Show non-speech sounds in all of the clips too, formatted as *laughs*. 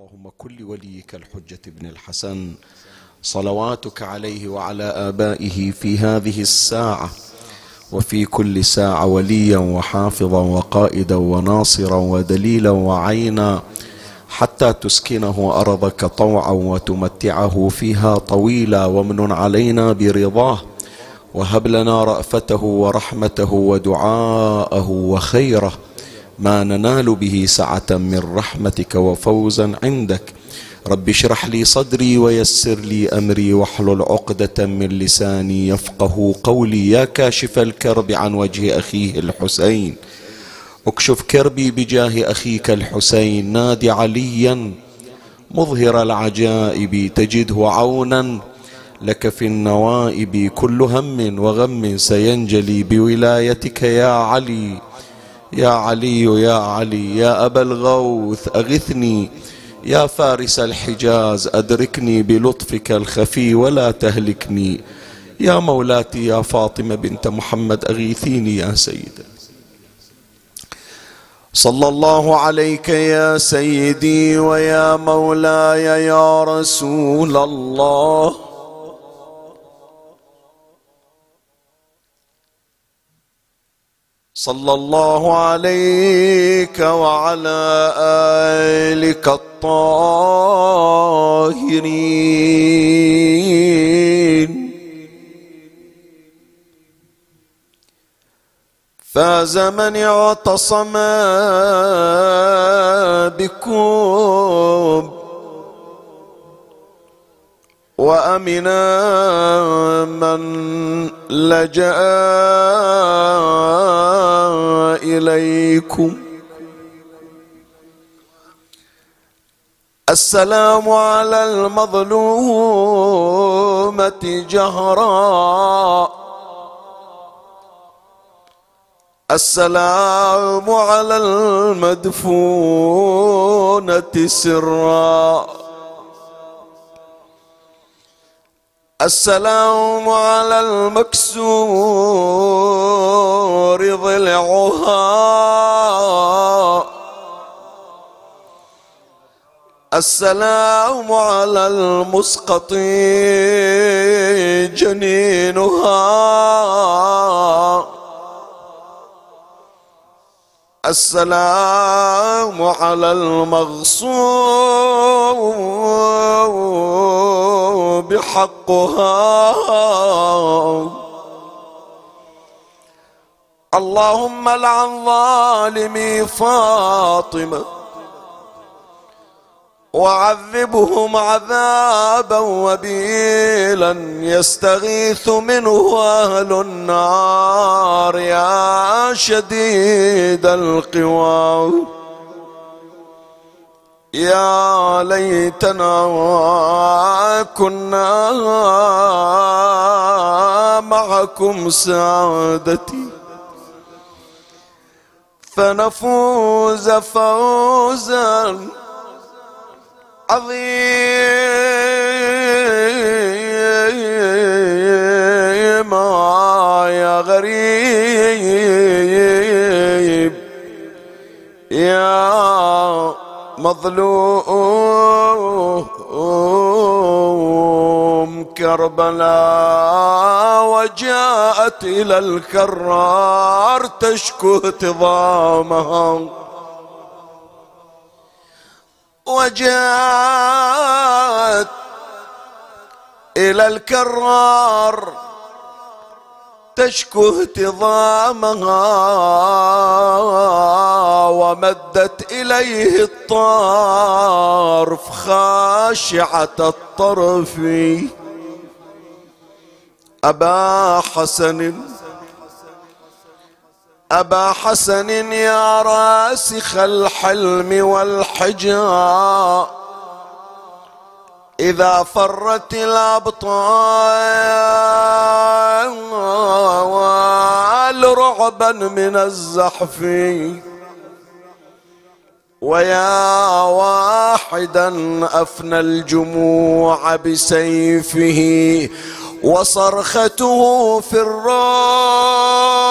اللهم كل وليك الحجة بن الحسن صلواتك عليه وعلى آبائه في هذه الساعة وفي كل ساعة وليا وحافظا وقائدا وناصرا ودليلا وعينا حتى تسكنه أرضك طوعا وتمتعه فيها طويلا ومن علينا برضاه وهب لنا رأفته ورحمته ودعاءه وخيره. ما ننال به سعة من رحمتك وفوزا عندك. رب اشرح لي صدري ويسر لي أمري واحلل عقدة من لساني يفقه قولي. يا كاشف الكرب عن وجه أخيه الحسين. اكشف كربي بجاه أخيك الحسين. نادي عليا مظهر العجائب. تجده عونا لك في النوائب. كل هم وغم سينجلي بولايتك يا علي. يا علي يا علي يا أبا الغوث أغثني يا فارس الحجاز أدركني بلطفك الخفي ولا تهلكني يا مولاتي يا فاطمة بنت محمد أغيثيني يا سيدة صلى الله عليك يا سيدي ويا مولاي يا رسول الله صلى الله عليك وعلى آلك الطاهرين. فاز من اعتصم بكم وأمنا من لجأ إليكم. السلام على المظلومة جهرا. السلام على المدفونة سرا. السلام على المكسور ضلعها. السلام على المسقط جنينها. السلام على المغصوب حقها اللهم لعن ظالمي فاطمة. وعذبهم عذابا وبيلا يستغيث منه أهل النار يا شديد القوى. يا ليتنا كنا معكم سعادتي فنفوز فوزا عظيما يا غريب يا مظلوم كربلاء وجاءت إلى الكرار تشكو اهتضامها وجاءت إلى الكرار تشكو اهتضامها ومدت إليه الطرف خاشعة الطرف. أبا حسن أبا حسن يا راسخ الحلم والحجا. إذا فرت الأبطال رعبا من الزحف. ويا واحدا أفنى الجموع بسيفه وصرخته في الروع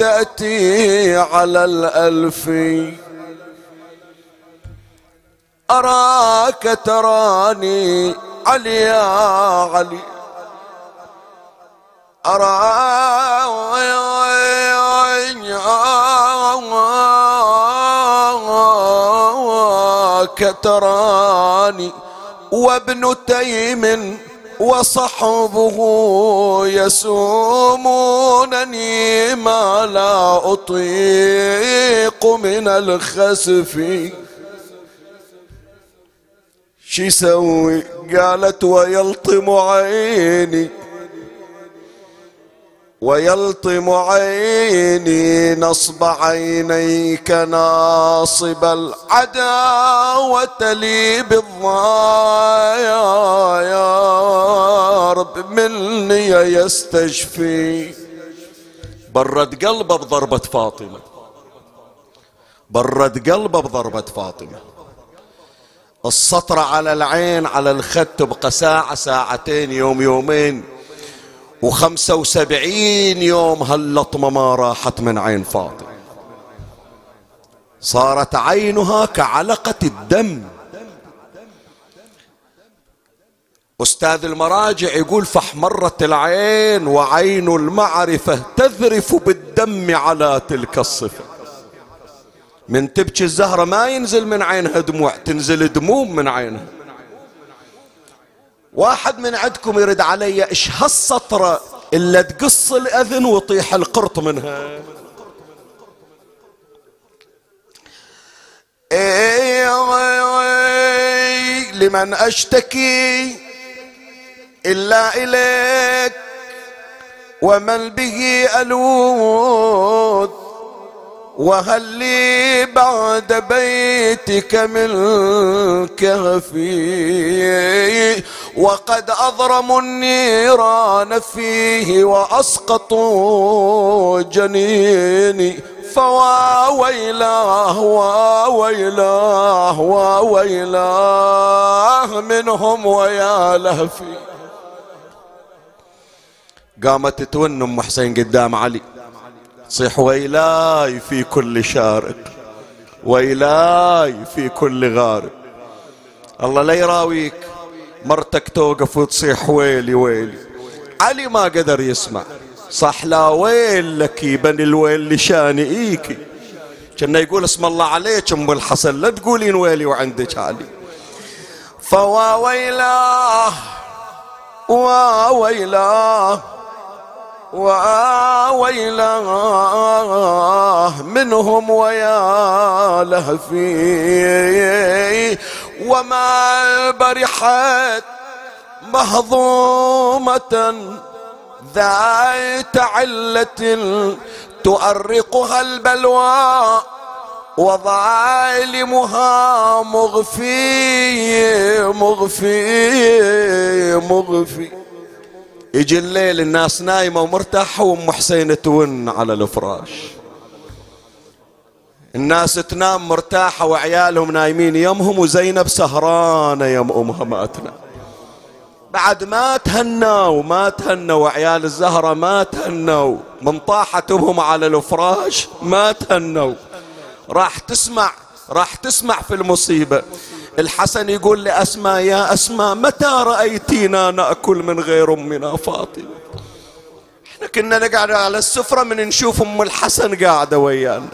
تأتي على الألف. أراك تراني علي يا علي. أراك تراني وابن تيم وصحبه يسومونني ما لا أطيق من الخسف. شي سوي قالت ويلطم عيني. ويلطم عيني نصب عينيك ناصب العداوة لي بالضايا رب مني يستشفي. برد قلبه بضربة فاطمة. برد قلبه بضربة فاطمة. السطر على العين على الخد تبقى ساعة ساعتين يوم يومين. وخمسة وسبعين يوم هاللطمة ما راحت من عين فاطمة. صارت عينها كعلقة الدم. أستاذ المراجع يقول فاحمرت العين وعين المعرفة تذرف بالدم على تلك الصفة. من تبكي الزهرة ما ينزل من عينها دموع تنزل دموم من عينها. واحد من عندكم يرد علي إيش هالسطرة الا تقص الأذن ويطيح القرط منها؟ إيه لمن أشتكي إلا إليك ومن به الوذ وهل لي بعد بيتك من كهفي. وقد أضرموا النيران فيه وأسقطوا جنيني. فوا ويلاه وويلاه وويلاه منهم ويا لهفي. قامت تون ام حسين قدام علي. صيح ويلاي في كل شارق ويلاي في كل غارب الله لا يراويك مرتك توقف وتصيح ويلي ويلي. علي ما قدر يسمع. صح لا ويل لك بني الويل لشاني ايكي كنا يقول اسم الله عليك أم الحسن لا تقولين ويلي وعندك علي. فوا ويلاه وويلاه وويلاه منهم ويا لهفي وما برحت مهضومة ذات علة تؤرقها البلوى وظالمها مغفي مغفي مغفي يجي الليل الناس نايمة ومرتاحة وأم حسين تون على الفراش. الناس تنام مرتاحة وعيالهم نايمين يمهم وزينب سهرانة يم أمها ما تنام. بعد ما تهنوا ما تهنوا وعيال الزهرة ما تهنوا من طاحت أمهم على الفراش ما تهنوا. راح تسمع راح تسمع في المصيبة. الحسن يقول لأسماء يا أسماء متى رأيتينا نأكل من غير أمنا فاطمة؟ إحنا كنا نقعد على السفرة من نشوف أم الحسن قاعدة ويانا.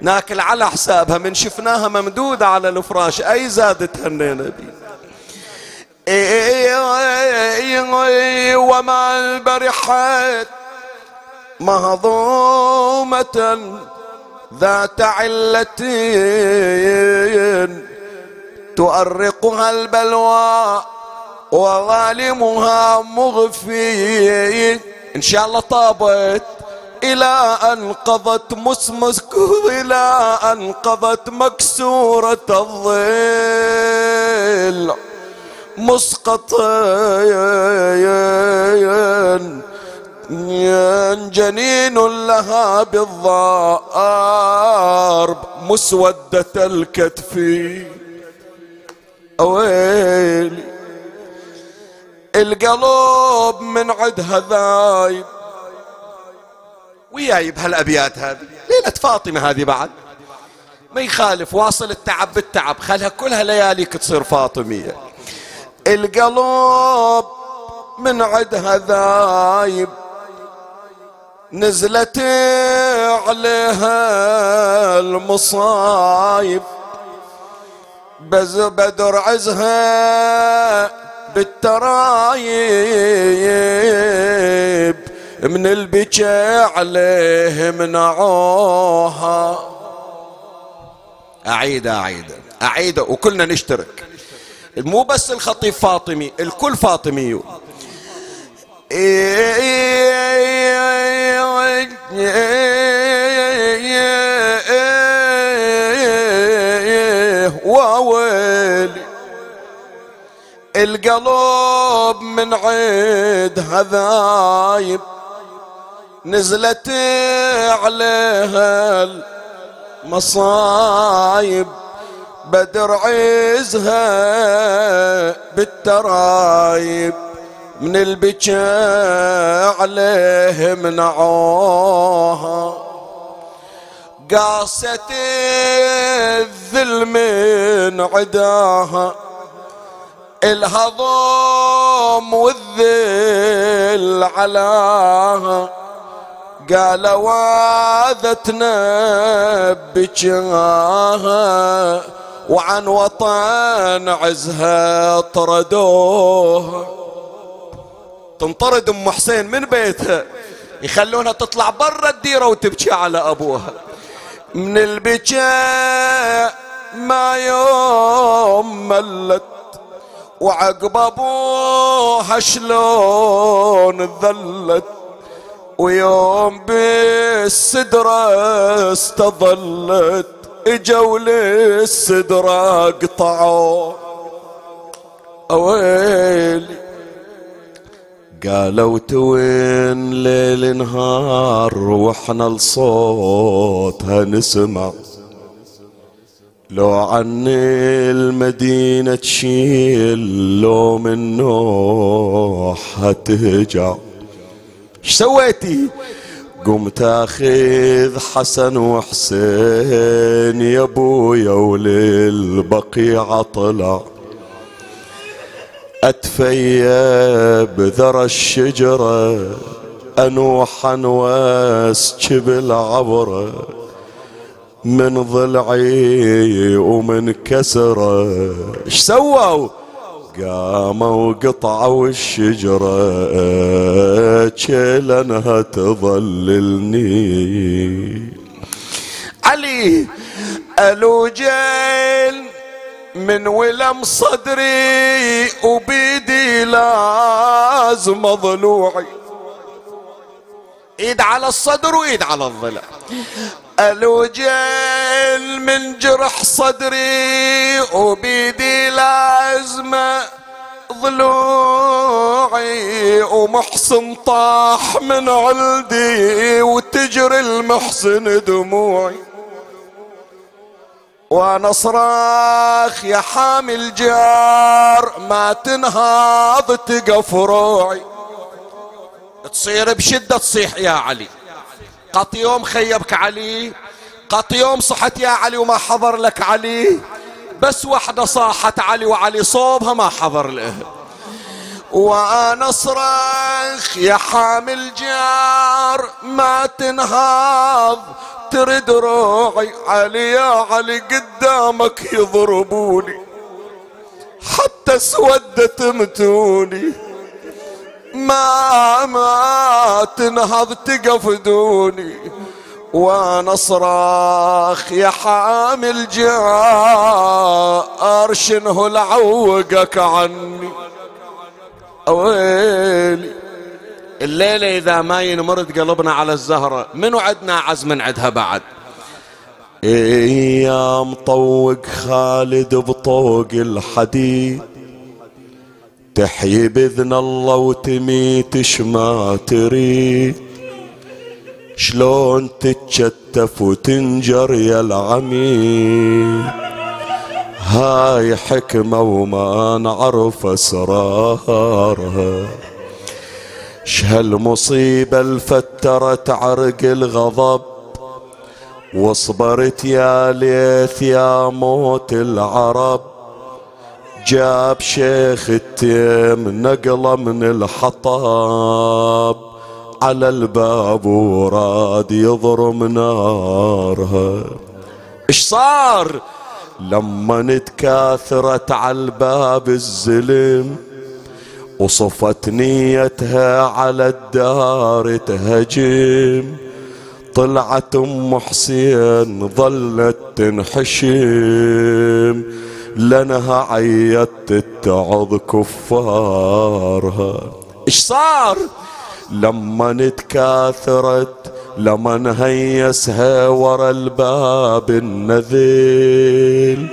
ناكل على حسابها من شفناها ممدودة على الفراش أي زادت هنينا بي وما البرحات مهضومة ذات علتين تؤرقها البلوى وظالمها مغفي. إن شاء الله طابت إلى أن قضت مسمسك إلى أن قضت مكسورة الظل. مسقطين جنين لها بالضارب مسودة الكتف. ويلي القلب من عدها ذايب وياي بهالأبيات هذه. ليلة فاطمة هذه بعد. ما يخالف واصل التعب بالتعب. خلها كلها لياليك تصير فاطمية. القلب من عدها ذايب نزلت عليها المصايب. بدر عزها بالترايب. من البكى عليه منعوها. أعيد أعيد أعيد وكلنا نشترك. مو بس الخطيب فاطمي الكل فاطمي القلب من عيد هذايب نزلت عليها المصايب بدر عزها بالترايب من البكاء عليه منعوها قاست الذل من عداها الهضم والذل علاها قال واذتنا بجاها وعن وطن عزها طردوها تنطرد أم حسين من بيتها. يخلونها تطلع برا الديرة وتبكي على أبوها. من البكاء ما يوم ملت وعقب ابوها شلون ذلت ويوم بالسدرة استظلت إجوا للسدرة قطعوا. أويلي قالوا توين ليل نهار وإحنا لصوتها نسمع. لو عني المدينة تشيل لو من نوحها تهجع إيش سويتي؟ قمت أخذ حسن وحسين يا أبويا وللبقيع طلع. أتفيب ذرى الشجرة انوحا واسكب العبرة. من ضلعي ومن كسرة. إيش سووا؟ قاموا قطعوا الشجرة. لانها تظللني. علي ألو جيل من ولم صدري وبيدي لازم ضلوعي إيد على الصدر وإيد على الضلع الوجل من جرح صدري وبيدي لازمة ضلوعي ومحسن طاح من عندي وتجري المحسن دموعي. وأنا صراخ يا حامل جار ما تنهض تقف روعي. تصير بشدة تصيح يا علي. قط يوم خيبك علي قط يوم صحت يا علي وما حضر لك علي. بس وحدة صاحت علي وعلي صوبها ما حضر له. وأنا صرخ يا حامل جار ما تنهض ترد روعي علي يا علي قدامك يضربوني. حتى سودت متوني. ما ما تنهض تقف دوني. وأنا صراخ يا حامل جار شنه لعوقك عني. أويلي. الليلة إذا ما ينمرد قلبنا على الزهرة منو عدنا عز من عدها بعد أيام طوق خالد بطوق الحديد. تحيي بإذن الله وتميت ما تريد شلون تتشتف وتنجر يا العميد هاي حكمة وما نعرف أسرارها. شهالمصيبة الفترت عرق الغضب واصبرت يا ليث يا موت العرب. جاب شيخ التيم نقله من الحطاب. على الباب وراد يضرم نارها. إيش صار؟ لما نتكاثرت على الباب الزلم وصفت نيتها على الدار تهجم. طلعت أم حسين ظلت تنحشم. لانها عيت تتعظ كفارها. إيش صار؟ لما نتكاثرت لما نهيسها ورا الباب النذيل.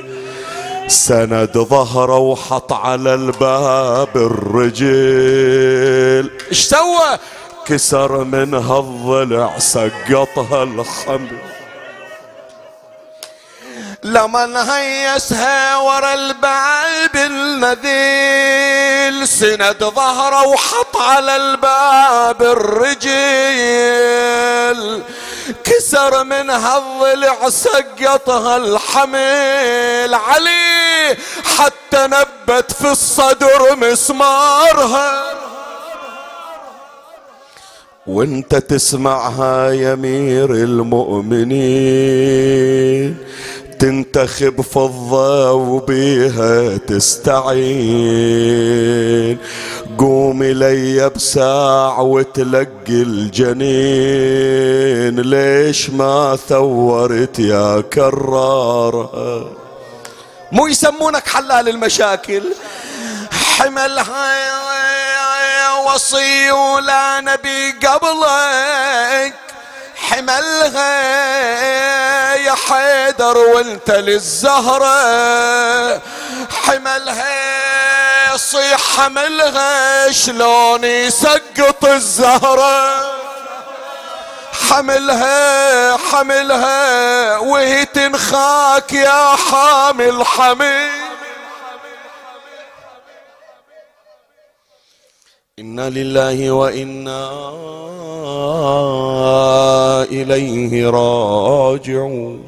سند ظهره وحط على الباب الرجل إيش سوى؟ كسر منها الضلع سقطها الخمر لما هيسها ورا الباب النذيل سند ظهره وحط على الباب الرجل كسر منها الضلع سقطها الحمل علي حتى نبت في الصدر مسمارها. وانت تسمعها يا امير المؤمنين. تنتخب فضة وبيها تستعين. قوم لي بساع وتلقي الجنين. ليش ما ثورت يا كرار مو يسمونك حلال المشاكل. حملها وصي ولا نبي قبلك. حملها يا حيدر وانت للزهرة. حملها صيح حملها شلون يسقط الزهرة؟ حملها حملها وهي تنخاك يا حامل حمل إنا لله وإنا إليه راجعون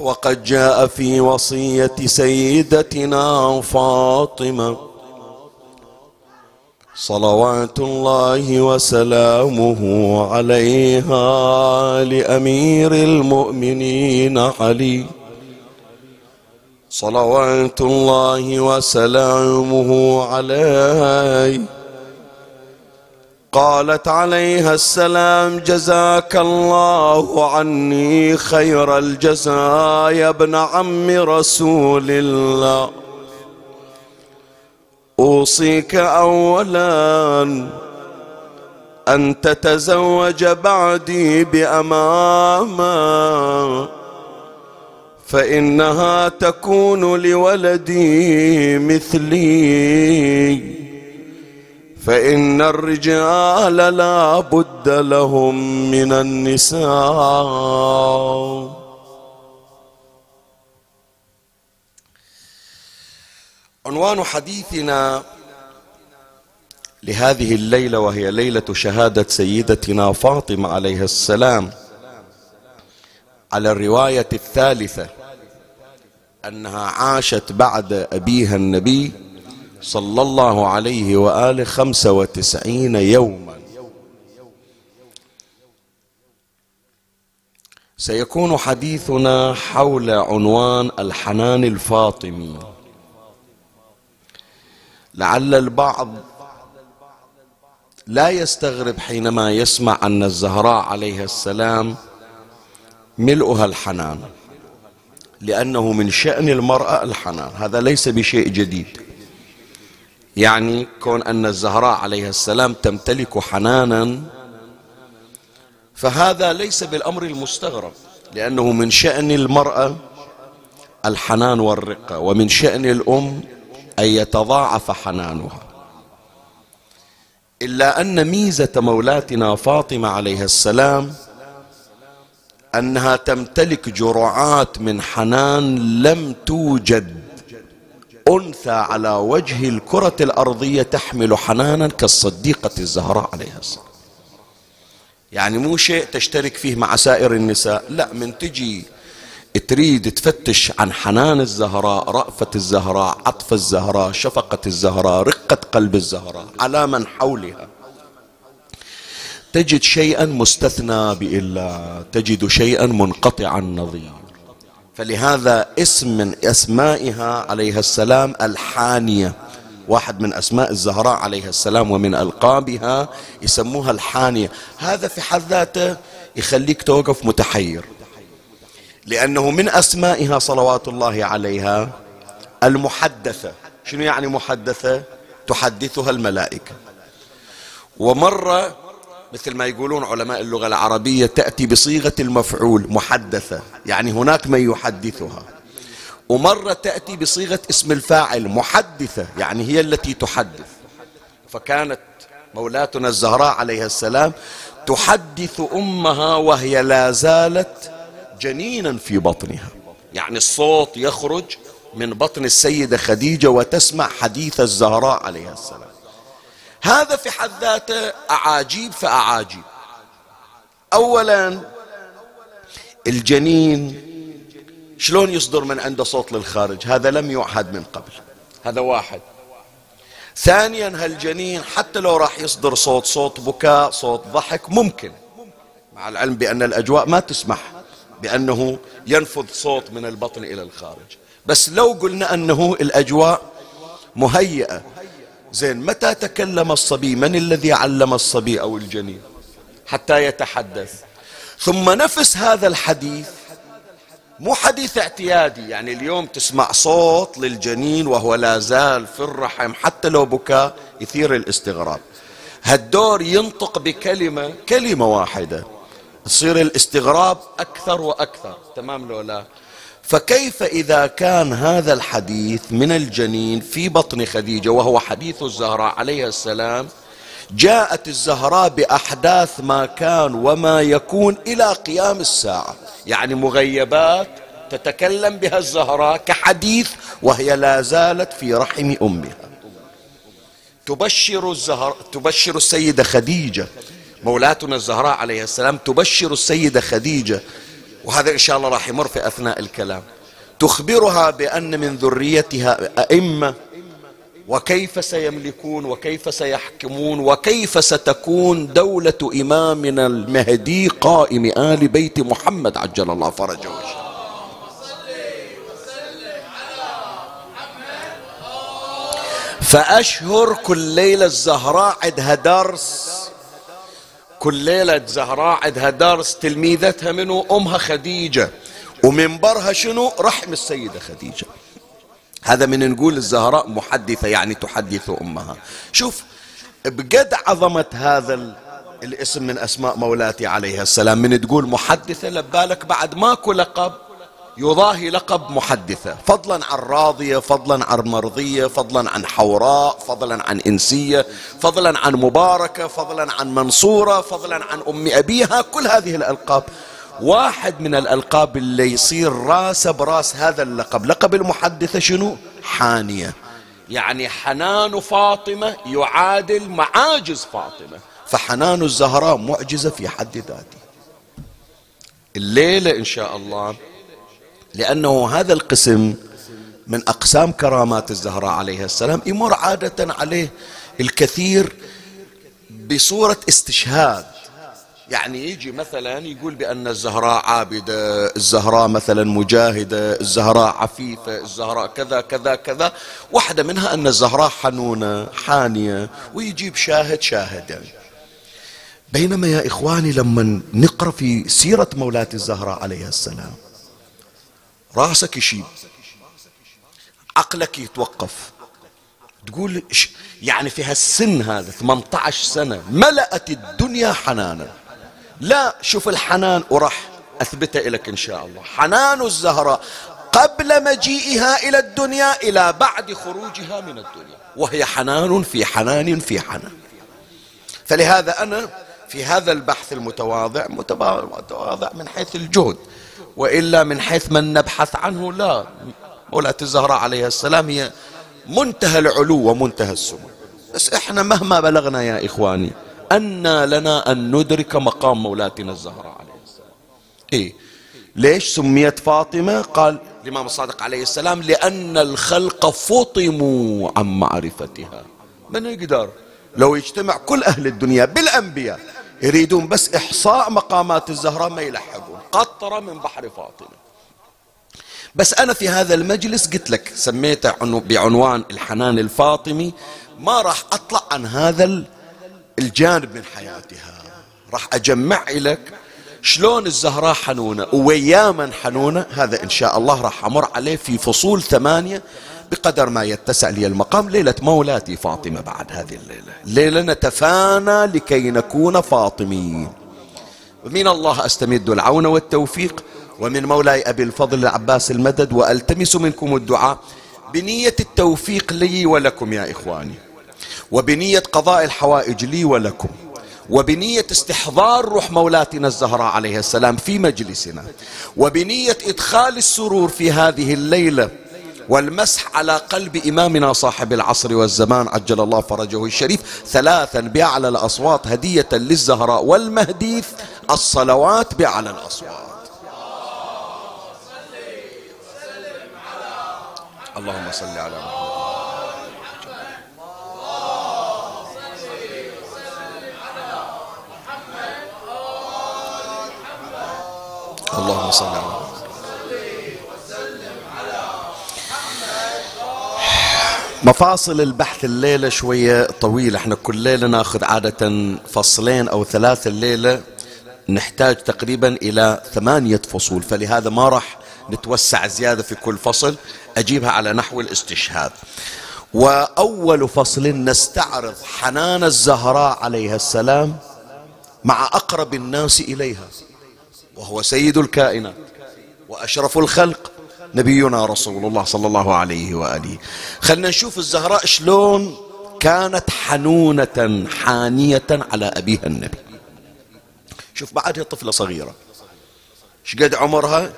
وقد جاء في وصيه سيدتنا فاطمه صلوات الله وسلامه عليها لامير المؤمنين علي صلوات الله وسلامه عليه. قالت عليها السلام جزاك الله عني خير الجزاء يا ابن عم رسول الله. أوصيك اولا أن تتزوج بعدي بأمامة. فإنها تكون لولدي مثلي. فإن الرجال لا بد لهم من النساء. عنوان حديثنا لهذه الليلة وهي ليلة شهادة سيدتنا فاطمة عليها السلام على الرواية الثالثة. أنها عاشت بعد أبيها النبي صلى الله عليه وآله خمسة وتسعين يوما. سيكون حديثنا حول عنوان الحنان الفاطمي. لعل البعض لا يستغرب حينما يسمع أن الزهراء عليها السلام ملؤها الحنان. لأنه من شأن المرأة الحنان. هذا ليس بشيء جديد. يعني كون أن الزهراء عليها السلام تمتلك حنانا فهذا ليس بالأمر المستغرب لأنه من شأن المرأة الحنان والرقة ومن شأن الأم أن يتضاعف حنانها. إلا أن ميزة مولاتنا فاطمة عليها السلام أنها تمتلك جرعات من حنان لم توجد. أنثى على وجه الكرة الأرضية تحمل حنانا كالصديقة الزهراء عليها السلام. يعني مو شيء تشترك فيه مع سائر النساء. لا من تجي تريد تفتش عن حنان الزهراء رأفة الزهراء عطف الزهراء شفقة الزهراء رقة قلب الزهراء على من حولها. تجد شيئا مستثنى بإلا تجد شيئا منقطع النظير فلهذا اسم من أسمائها عليها السلام الحانية. واحد من أسماء الزهراء عليها السلام ومن ألقابها يسموها الحانية. هذا في حد ذاته يخليك توقف متحير. لأنه من أسمائها صلوات الله عليها المحدثة. شنو يعني محدثة؟ تحدثها الملائكة. ومرة مثل ما يقولون علماء اللغة العربية تأتي بصيغة المفعول محدثة يعني هناك من يحدثها. ومرة تأتي بصيغة اسم الفاعل محدثة يعني هي التي تحدث. فكانت مولاتنا الزهراء عليها السلام تحدث أمها وهي لا زالت جنينا في بطنها. يعني الصوت يخرج من بطن السيدة خديجة وتسمع حديث الزهراء عليها السلام. هذا في حد ذاته أعاجيب فأعاجيب. أولا الجنين شلون يصدر من عنده صوت للخارج؟ هذا لم يعهد من قبل. هذا واحد. ثانيا هالجنين حتى لو راح يصدر صوت صوت بكاء صوت ضحك ممكن. مع العلم بأن الأجواء ما تسمح بأنه ينفذ صوت من البطن إلى الخارج. بس لو قلنا أنه الأجواء مهيئة زين متى تكلم الصبي؟ من الذي علم الصبي أو الجنين؟ حتى يتحدث. ثم نفس هذا الحديث مو حديث اعتيادي يعني اليوم تسمع صوت للجنين وهو لا زال في الرحم حتى لو بكى يثير الاستغراب. هالدور ينطق بكلمة كلمة واحدة يصير الاستغراب أكثر وأكثر تمام لو لا؟ فكيف إذا كان هذا الحديث من الجنين في بطن خديجة وهو حديث الزهراء عليه السلام جاءت الزهراء بأحداث ما كان وما يكون إلى قيام الساعة. يعني مغيبات تتكلم بها الزهراء كحديث وهي لا زالت في رحم أمها. تبشر الزهراء تبشر السيدة خديجة مولاتنا الزهراء عليه السلام تبشر السيدة خديجة وهذا إن شاء الله راح يمر في أثناء الكلام. تخبرها بأن من ذريتها أئمة وكيف سيملكون وكيف سيحكمون وكيف ستكون دولة إمامنا المهدي قائم آل بيت محمد عجل الله فرجه. فأشهر كل ليلة الزهراء عندها درس كل ليلة زهراء عندها درس تلميذتها منو أمها خديجة. ومنبرها شنو؟ رحم السيدة خديجة. هذا من نقول الزهراء محدثة يعني تحدث أمها. شوف بقد عظمة هذا الاسم من أسماء مولاتي عليها السلام. من تقول محدثة لبالك بعد ماكو لقب. يضاهي لقب محدثة. فضلا عن راضية فضلا عن مرضية فضلا عن حوراء فضلا عن إنسية فضلا عن مباركة فضلا عن منصورة فضلا عن أم أبيها. كل هذه الألقاب واحد من الألقاب اللي يصير راسه براس هذا اللقب. لقب المحدثة شنو؟ حانية. يعني حنان فاطمة يعادل معاجز فاطمة. فحنان الزهراء معجزة في حد ذاته. الليلة إن شاء الله لأنه هذا القسم من أقسام كرامات الزهراء عليها السلام يمر عادة عليه الكثير بصورة استشهاد. يعني يجي مثلا يقول بأن الزهراء عابدة الزهراء مثلا مجاهدة الزهراء عفيفة الزهراء كذا كذا كذا. واحدة منها أن الزهراء حنونة حانية ويجيب شاهد شاهد يعني بينما يا إخواني لما نقرأ في سيرة مولاة الزهراء عليها السلام راسك يشيب. عقلك يتوقف. تقول يعني في هالسن هذا 18 سنة ملأت الدنيا حنانا. لا شوف الحنان وراح أثبته لك إن شاء الله. حنان الزهراء قبل مجيئها إلى الدنيا إلى بعد خروجها من الدنيا. وهي حنان في حنان في حنان. فلهذا أنا في هذا البحث المتواضع متواضع من حيث الجهد وإلا من حيث من نبحث عنه لا. مولاة الزهراء عليها السلام هي منتهى العلو ومنتهى السمو. بس إحنا مهما بلغنا يا إخواني أن لنا أن ندرك مقام مولاتنا الزهراء عليه السلام. إيه. ليش سميت فاطمة؟ قال الإمام الصادق عليه السلام لأن الخلق فطموا عن معرفتها. من يقدر لو يجتمع كل أهل الدنيا بالأنبياء يريدون بس إحصاء مقامات الزهراء ما يلحقون. قطرة من بحر فاطمة. بس أنا في هذا المجلس قلت لك سميته بعنوان الحنان الفاطمي ما راح أطلع عن هذا الجانب من حياتها. راح أجمع لك شلون الزهراء حنونة ويا من حنونة هذا إن شاء الله راح أمر عليه في فصول ثمانية بقدر ما يتسع لي المقام ليلة مولاتي فاطمة بعد هذه الليلة. ليلة نتفانى لكي نكون فاطميين ومن الله أستمد العون والتوفيق ومن مولاي أبي الفضل العباس المدد وألتمس منكم الدعاء بنية التوفيق لي ولكم يا إخواني وبنية قضاء الحوائج لي ولكم وبنية استحضار روح مولاتنا الزهراء عليه السلام في مجلسنا وبنية إدخال السرور في هذه الليلة والمسح على قلب إمامنا صاحب العصر والزمان عجل الله فرجه الشريف ثلاثا بأعلى الأصوات هدية للزهراء والمهديث الصلوات بأعلى الأصوات. اللهم صل على محمد. اللهم صل على مفاصل البحث الليلة شوية طويلة. إحنا كل ليلة ناخذ عادة فصلين أو ثلاثة الليلة. نحتاج تقريبا إلى ثمانية فصول. فلهذا ما راح نتوسع زيادة في كل فصل. أجيبها على نحو الاستشهاد. وأول فصل نستعرض حنان الزهراء عليها السلام مع أقرب الناس إليها وهو سيد الكائنات وأشرف الخلق نبينا رسول الله صلى الله عليه وآله. خلنا نشوف الزهراء شلون كانت حنونة حانية على أبيها النبي. شوف بعدها طفلة صغيرة. شقد عمرها؟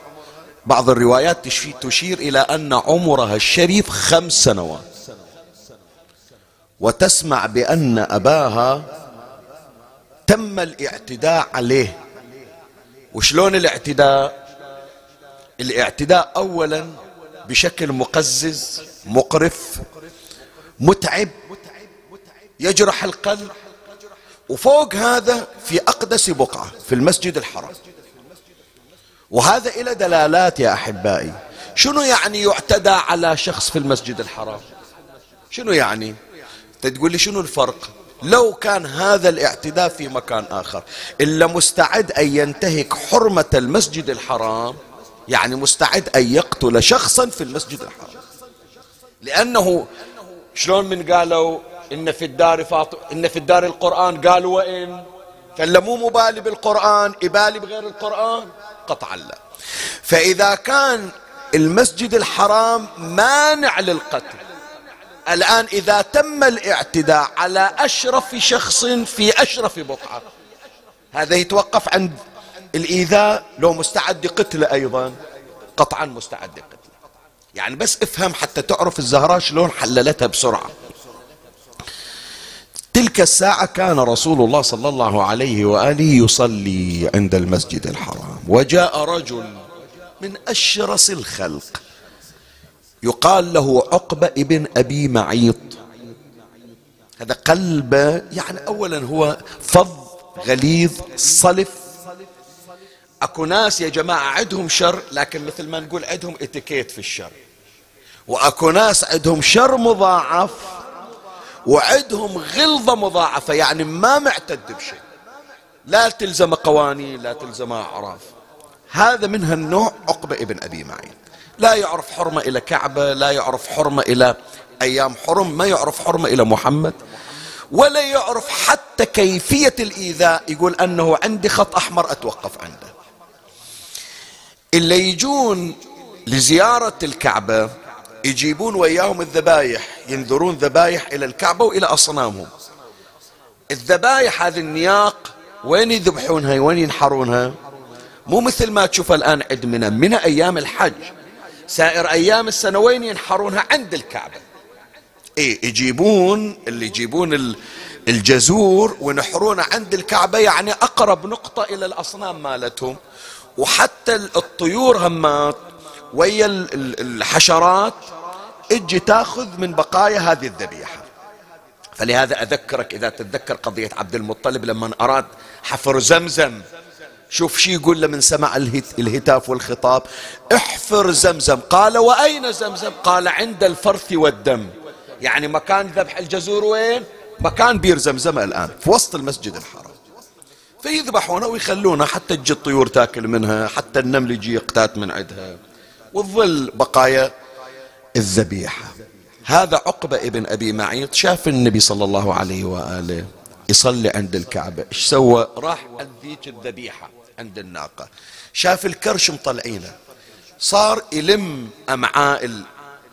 بعض الروايات تشير إلى أن عمرها الشريف خمس سنوات. وتسمع بأن أباها تم الاعتداء عليه. وشلون الاعتداء؟ الاعتداء اولا بشكل مقزز مقرف متعب يجرح القلب وفوق هذا في أقدس بقعة في المسجد الحرام. وهذا إلى دلالات يا أحبائي. شنو يعني يعتدى على شخص في المسجد الحرام؟ شنو يعني؟ تقول لي شنو الفرق؟ لو كان هذا الاعتداء في مكان آخر إلا مستعد أن ينتهك حرمة المسجد الحرام يعني مستعد أن يقتل شخصا في المسجد الحرام. لأنه شلون من قالوا إن في الدار فاطم إن في الدار القرآن قالوا وإن؟ فلا مو مبالي بالقرآن يبالي بغير القرآن؟ قطعا لا. فإذا كان المسجد الحرام مانع للقتل الآن إذا تم الاعتداء على أشرف شخص في أشرف بقعة هذا يتوقف عند الإيذاء لو مستعد قتله أيضا قطعا مستعد قتله يعني بس افهم حتى تعرف الزهراء شلون حللتها بسرعة. تلك الساعة كان رسول الله صلى الله عليه وآله يصلي عند المسجد الحرام. وجاء رجل من أشرس الخلق. يقال له عقبة ابن أبي معيط. هذا قلب يعني أولا هو فظ غليظ صلف أكو ناس يا جماعة عندهم شر لكن مثل ما نقول عندهم اتيكيت في الشر. وأكو ناس عندهم شر مضاعف وعندهم غلظة مضاعفة يعني ما معتد بشيء. لا تلزم قوانين لا تلزم أعراف. هذا من هالنوع عقبة ابن أبي معين. لا يعرف حرمة إلى كعبة لا يعرف حرمة إلى أيام حرم ما يعرف حرمة إلى محمد. ولا يعرف حتى كيفية الإيذاء يقول أنه عندي خط أحمر أتوقف عنده. اللي يجون لزيارة الكعبة يجيبون وياهم الذبايح ينذرون ذبايح إلى الكعبة وإلى أصنامهم. الذبايح هذه النياق وين يذبحونها؟ وين ينحرونها؟ مو مثل ما تشوف الآن عند من أيام الحج. سائر أيام السنة وين ينحرونها؟ عند الكعبة. إيه يجيبون اللي يجيبون الجزور ونحرونه عند الكعبة يعني أقرب نقطة إلى الأصنام مالتهم. وحتى الطيور همات ويا الحشرات أجي تاخذ من بقايا هذه الذبيحة. فلهذا أذكرك إذا تتذكر قضية عبد المطلب لما أراد حفر زمزم. شوف شي يقول له من سمع الهتاف والخطاب. احفر زمزم. قال وأين زمزم؟ قال عند الفرث والدم. يعني مكان ذبح الجزور وين؟ مكان بير زمزم الآن في وسط المسجد الحرام. فيذبحونه ويخلونه حتى تجي الطيور تاكل منها حتى النمل يجي يقتات من عندها. وتظل بقايا الذبيحة. هذا عقبة ابن أبي معيط شاف النبي صلى الله عليه وآله يصلي عند الكعبة. إيش سوى؟ راح عند الذبيحة عند الناقة. شاف الكرش مطلعينه. صار يلم أمعاء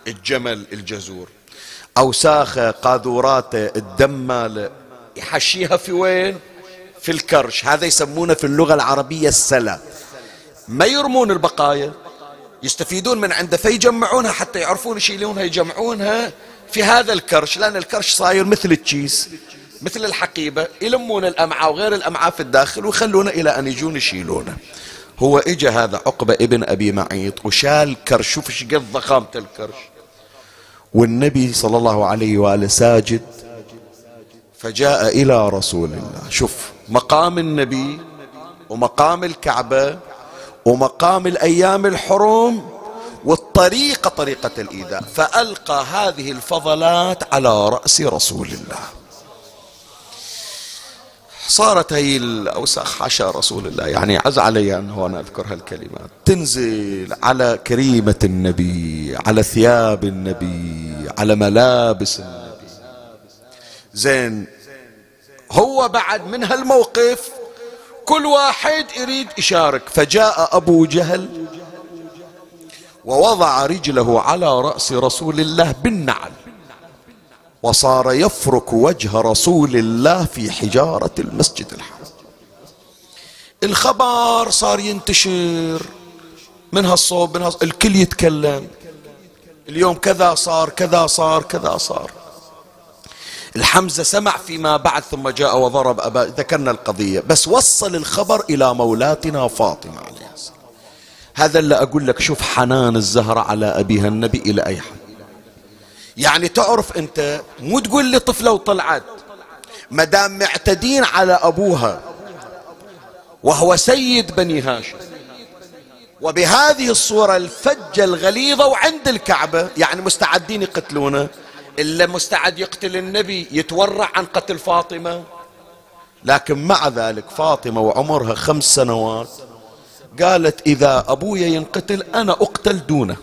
الجمل الجزور. أوساخة قاذوراته الدم ماله يحشيها في وين؟ في الكرش. هذا يسمونه في اللغة العربية السلا ما يرمون البقايا. يستفيدون من عنده فيجمعونها حتى يعرفون يشيلونها يجمعونها في هذا الكرش لأن الكرش صاير مثل التشيس مثل الحقيبة. يلمون الأمعاء وغير الأمعاء في الداخل ويخلونه إلى أن يجون يشيلونه هو إجا هذا عقبة ابن أبي معيط وشال كرش شوف إيش قد ضخامة الكرش. والنبي صلى الله عليه وآله ساجد فجاء إلى رسول الله. شوف مقام النبي ومقام الكعبة ومقام الأيام الحرم والطريقة طريقة الإيذاء. فألقى هذه الفضلات على رأس رسول الله. صارت هي الأوساخ حاشا رسول الله. يعني عز علي أن أنا أذكر هالكلمات. تنزل على كريمة النبي على ثياب النبي على ملابس النبي. زين هو بعد من هالموقف كل واحد يريد يشارك فجاء أبو جهل ووضع رجله على رأس رسول الله بالنعل وصار يفرك وجه رسول الله في حجارة المسجد الحرام. الخبر صار ينتشر من هالصوب من هالصوب الكل يتكلم اليوم كذا صار كذا صار كذا صار. الحمزة سمع فيما بعد ثم جاء وضرب أبا ذكرنا القضية. بس وصل الخبر إلى مولاتنا فاطمة عليه السلام. هذا اللي أقول لك شوف حنان الزهرة على أبيها النبي إلى أي حد. يعني تعرف أنت مو تقول لي طفلة وطلعت. مدام معتدين على أبوها وهو سيد بني هاشم. وبهذه الصورة الفجة الغليظة وعند الكعبة يعني مستعدين يقتلونه إلا مستعد يقتل النبي يتورع عن قتل فاطمة. لكن مع ذلك فاطمة وعمرها خمس سنوات قالت إذا أبويا ينقتل أنا أقتل دونه.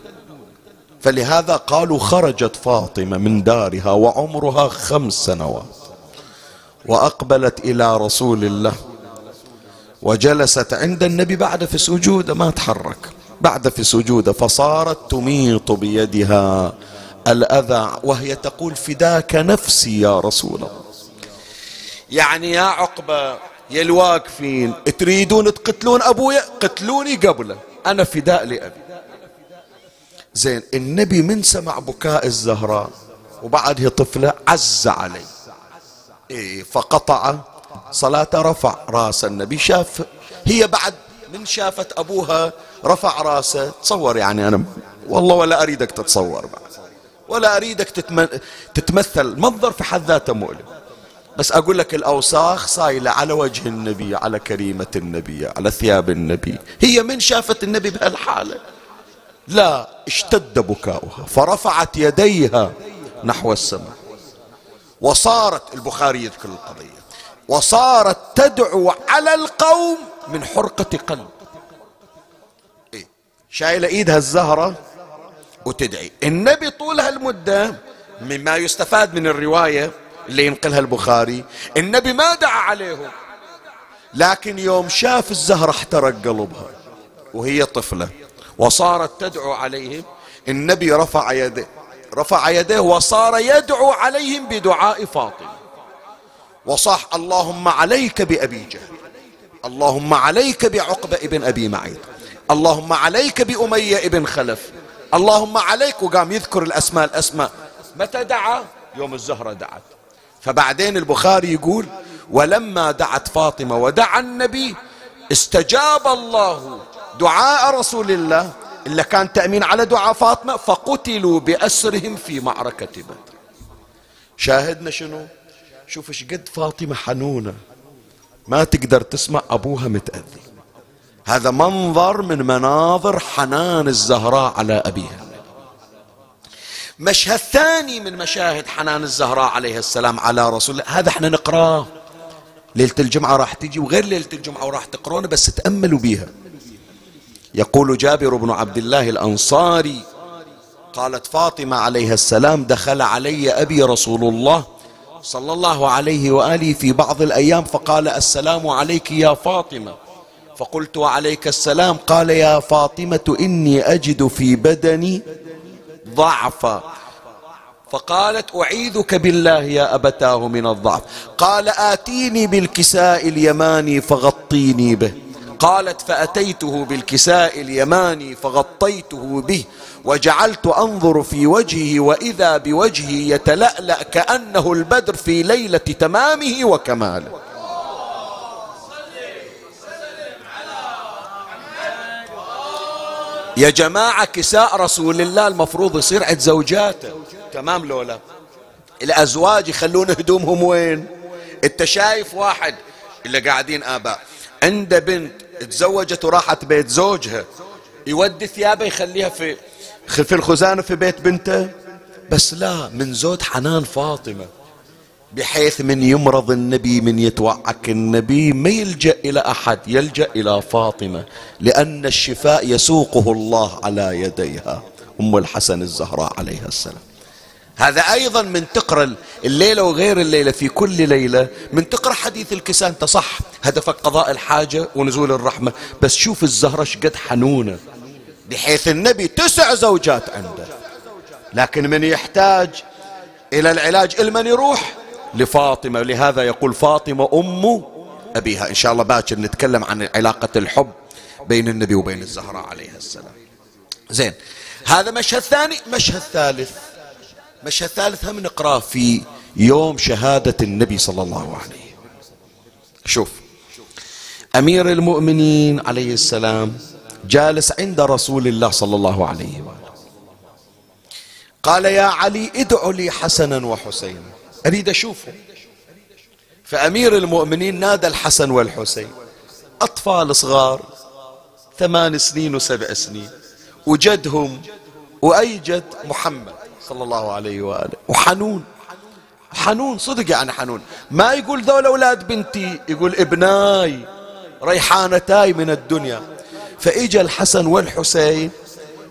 فلهذا قالوا خرجت فاطمة من دارها وعمرها خمس سنوات. وأقبلت إلى رسول الله. وجلست عند النبي بعد في سجوده ما تحرك. بعد في سجوده فصارت تميط بيدها. الأذى وهي تقول فداك نفسي يا رسول الله. يعني يا عقبة يا الواقفين تريدون تقتلون أبويا؟ قتلوني قبله. أنا فداء لأبي. زين النبي من سمع بكاء الزهراء وبعد هي طفلة عز علي. إيه فقطع صلاة رفع رأس النبي. شاف هي بعد من شافت أبوها رفع رأسه. تصور يعني أنا والله ولا أريدك تتصور بعد ولا أريدك تتمثل منظر في حد ذاته مؤلم. بس أقول لك الأوساخ صايلة على وجه النبي على كريمة النبي على ثياب النبي. هي من شافت النبي بهالحالة. لا اشتد بكاؤها فرفعت يديها نحو السماء. وصارت البخاري يذكر القضية. وصارت تدعو على القوم من حرقة قلب. إيه؟ شايلة إيدها الزهرة؟ وتدعي. النبي طول هالمدة مما يستفاد من الرواية اللي ينقلها البخاري. النبي ما دعا عليهم لكن يوم شاف الزهرة احترق قلبها وهي طفلة وصارت تدعو عليهم النبي رفع يده رفع يديه وصار يدعو عليهم بدعاء فاطمة. وصاح اللهم عليك بأبي جهل اللهم عليك بعقبة ابن أبي معيط اللهم عليك بأمية ابن خلف اللهم عليك وقام يذكر الأسماء الأسماء. متى دعا؟ يوم الزهرة دعت. فبعدين البخاري يقول ولما دعت فاطمة ودعا النبي استجاب الله دعاء رسول الله. إلا كان تأمين على دعاء فاطمة فقتلوا بأسرهم في معركة بدر. شاهدنا شنو؟ شوف إيش قد فاطمة حنونة. ما تقدر تسمع أبوها متأذي. هذا منظر من مناظر حنان الزهراء على أبيها. مشهد ثاني من مشاهد حنان الزهراء عليه السلام على رسول الله. هذا إحنا نقراه. ليلة الجمعة راح تجي وغير ليلة الجمعة وراح تقرونه بس تأملوا بيها. يقول جابر بن عبد الله الأنصاري قالت فاطمة عليها السلام دخل علي أبي رسول الله صلى الله عليه وآله في بعض الأيام فقال السلام عليك يا فاطمة. فقلت وعليك السلام. قال يا فاطمة إني أجد في بدني ضعفا فقالت أعيذك بالله يا أبتاه من الضعف. قال آتيني بالكساء اليماني فغطيني به. قالت فأتيته بالكساء اليماني فغطيته به. وجعلت أنظر في وجهه وإذا بوجهه يتلألأ كأنه البدر في ليلة تمامه وكماله. يا جماعة كساء رسول الله المفروض يصير عند زوجاته. تمام لولا. الأزواج يخلون هدومهم وين؟ أنت شايف واحد اللي قاعدين آباء. عنده بنت تزوجت وراحت بيت زوجها. يودي ثيابه يخليها في في الخزانة في بيت بنته؟ بس لا من زود حنان فاطمة. بحيث من يمرض النبي من يتوعك النبي ما يلجأ إلى أحد يلجأ إلى فاطمة لأن الشفاء يسوقه الله على يديها. أم الحسن الزهراء عليها السلام. هذا أيضا من تقرأ الليلة وغير الليلة في كل ليلة من تقرأ حديث الكساء أنت صح هدفك قضاء الحاجة ونزول الرحمة. بس شوف الزهرة شقد حنونة بحيث النبي تسع زوجات عنده. لكن من يحتاج إلى العلاج المن يروح لفاطمة لهذا يقول فاطمة أم أبيها. إن شاء الله باكر نتكلم عن علاقة الحب بين النبي وبين الزهراء عليها السلام. زين هذا مشهد ثاني. مشهد ثالث. مشهد ثالث هم نقراه في يوم شهادة النبي صلى الله عليه شوف أمير المؤمنين عليه السلام جالس عند رسول الله صلى الله عليه وآله. قال يا علي ادع لي حسنا وحسينا. أريد أشوفه. فأمير المؤمنين نادى الحسن والحسين. أطفال صغار ثمان سنين وسبع سنين. وجدهم وأي جد محمد صلى الله عليه وآله. وحنون. حنون صدق يعني حنون. ما يقول ذول أولاد بنتي يقول ابناي ريحانتاي من الدنيا. فإجا الحسن والحسين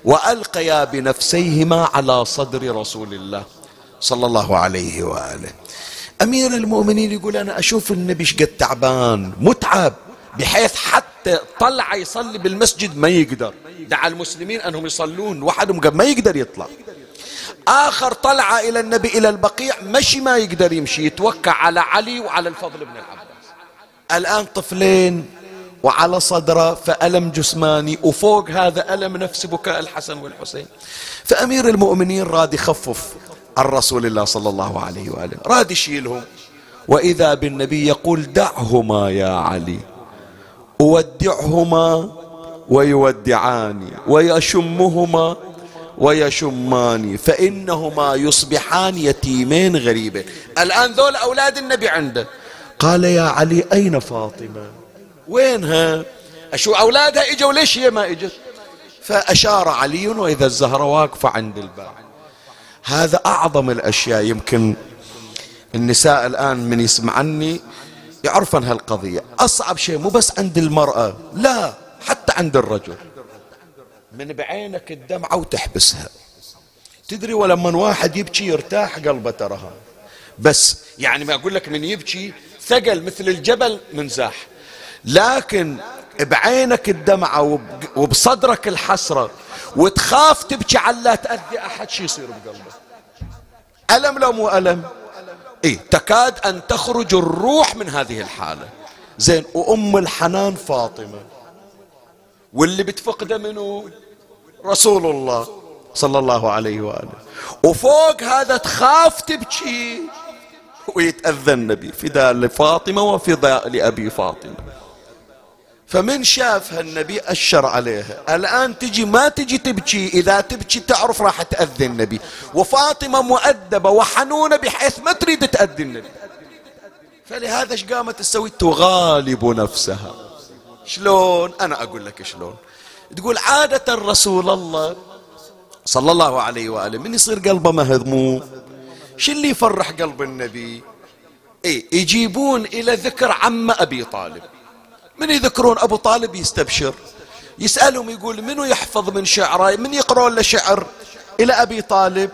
وألقيا بنفسيهما على صدر رسول الله. صلى الله عليه وآله. أمير المؤمنين يقول أنا أشوف النبي شقد تعبان متعب بحيث حتى طلع يصلي بالمسجد ما يقدر. دعا المسلمين أنهم يصلون وحدهم ما يقدر يطلع. آخر طلع إلى النبي إلى البقيع مشي ما يقدر يمشي يتوكع على علي وعلى الفضل بن العباس. الآن طفلين وعلى صدرة فألم جسماني وفوق هذا ألم نفس بكاء الحسن والحسين. فأمير المؤمنين راد يخفف عن رسول الله صلى الله عليه وآله. راد يشيلهم وإذا بالنبي يقول دعهما يا علي. أودعهما ويودعاني. ويشمهما ويشمان فإنهما يصبحان يتيمين غريبين. الآن ذول أولاد النبي عنده. قال يا علي أين فاطمة؟ وينها أشو أولادها إجوا؟ ليش هي ما إجت؟ فأشار علي وإذا الزهرة واقفة عند الباب. هذا أعظم الأشياء يمكن النساء الآن من يسمعني يعرفن هالقضية. أصعب شيء مو بس عند المرأة لا حتى عند الرجل. من بعينك الدمعة وتحبسها. تدري ولما واحد يبكي يرتاح قلبه ترها بس يعني ما أقول لك من يبكي ثقل مثل الجبل منزاح لكن بعينك الدمعة وبصدرك الحسرة وتخاف تبكي على لا تأذي أحد. شي يصير بقلبك؟ ألم لو مو ألم؟ إيه تكاد أن تخرج الروح من هذه الحالة. زين وأم الحنان فاطمة واللي بتفقده منه رسول الله صلى الله عليه وآله. وفوق هذا تخاف تبكي ويتأذى النبي. فداء لفاطمة وفداء لأبي فاطمة. فمن شافها النبي أشر عليها. الآن تجي ما تجي تبكي إذا تبكي تعرف راح تأذي النبي. وفاطمة مؤدبة وحنونة بحيث ما تريد تأذي النبي. فلهذا إيش قامت تسوي؟ تغالب نفسها. شلون؟ أنا أقول لك شلون. تقول عادة رسول الله صلى الله عليه وآله من يصير قلبه مهضموم شو اللي يفرح قلب النبي؟ إيه يجيبون إلى ذكر عم أبي طالب. من يذكرون أبو طالب يستبشر. يسألهم يقول منو يحفظ من شعره؟ من يقرون له شعر؟ إلى أبي طالب.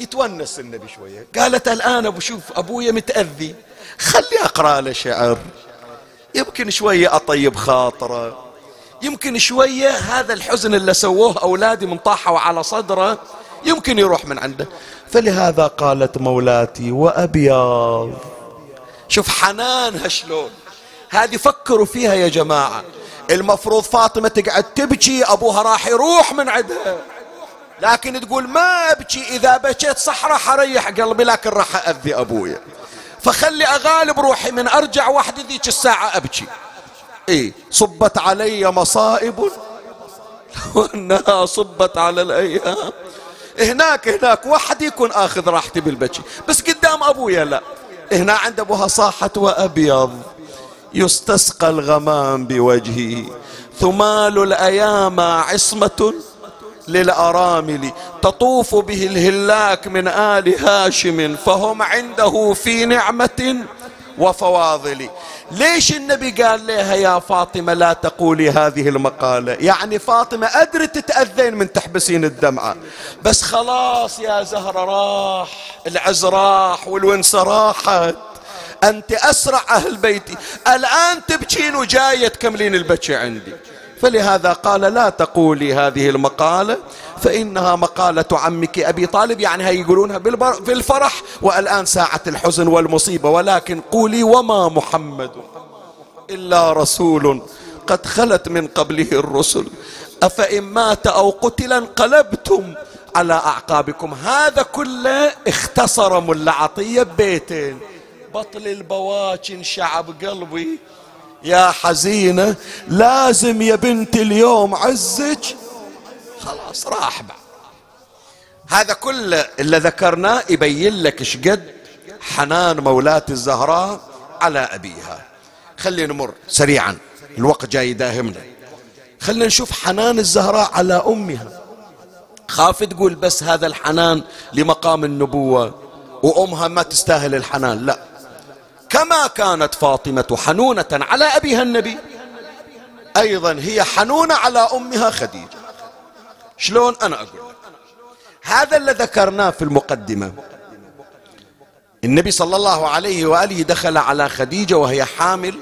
يتونس النبي شوية. قالت الآن أبو شوف أبويا متأذي. خلي أقرأ له شعر. يمكن شوية أطيب خاطره. يمكن شوية هذا الحزن اللي سووه أولادي من طاحوا على صدره يمكن يروح من عنده. فلهذا قالت مولاتي وأبيض شوف حنانها شلون. هذه فكروا فيها يا جماعة. المفروض فاطمة تقعد تبكي أبوها راح يروح من عندها. لكن تقول ما أبكي إذا بكيت صح راح أريح قلبي لكن راح أذي أبويا فخلي أغالب روحي من أرجع وحدي ذيك الساعة أبكي. إيه صبت علي مصائب. وأنها صبت على الأيام. هناك هناك وحدي يكون آخذ راحتي بالبكي. بس قدام أبويا لا. هنا عند أبوها صاحت وأبيض. يستسقى الغمام بوجهه. ثمال الأيام عصمة للأرامل. تطوف به الهلاك من آل هاشم فهم عنده في نعمة وفواضل. ليش النبي قال لها يا فاطمة لا تقولي هذه المقالة؟ يعني فاطمة أدرت تتأذين من تحبسين الدمعة. بس خلاص يا زهرة راح العز راح والونس راحت. أنت أسرع أهل بيتي. الآن تبكين وجاية تكملين البكي عندي. فلهذا قال لا تقولي هذه المقالة فإنها مقالة عمك أبي طالب يعني هي يقولونها بالفرح والآن ساعة الحزن والمصيبة. ولكن قولي وما محمد إلا رسول قد خلت من قبله الرسل. أفإن مات أو قتل انقلبتم على أعقابكم. هذا كله اختصر ملا عطية ببيتين بطل البواكن شعب قلبي. يا حزينة لازم يا بنت اليوم عزك. خلاص راح بعد. هذا كله اللي ذكرناه يبين لك شقد حنان مولاة الزهراء على أبيها. خلينا نمر سريعا الوقت جاي يداهمنا خلينا نشوف حنان الزهراء على أمها. خاف تقول بس هذا الحنان لمقام النبوة وأمها ما تستاهل الحنان لا. كما كانت فاطمة حنونة على أبيها النبي. أيضا هي حنونة على أمها خديجة. شلون أنا أقول لك؟ هذا اللي ذكرناه في المقدمة. النبي صلى الله عليه وآله دخل على خديجة وهي حامل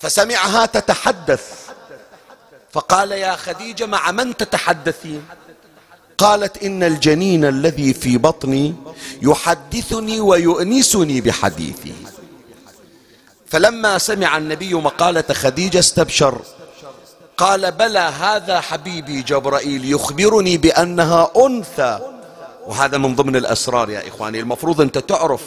فسمعها تتحدث. فقال يا خديجة مع من تتحدثين؟ قالت إن الجنين الذي في بطني يحدثني ويؤنسني بحديثه فلما سمع النبي مقالة خديجة استبشر قال بلى هذا حبيبي جبرائيل يخبرني بأنها أنثى. وهذا من ضمن الأسرار يا إخواني. المفروض أنت تعرف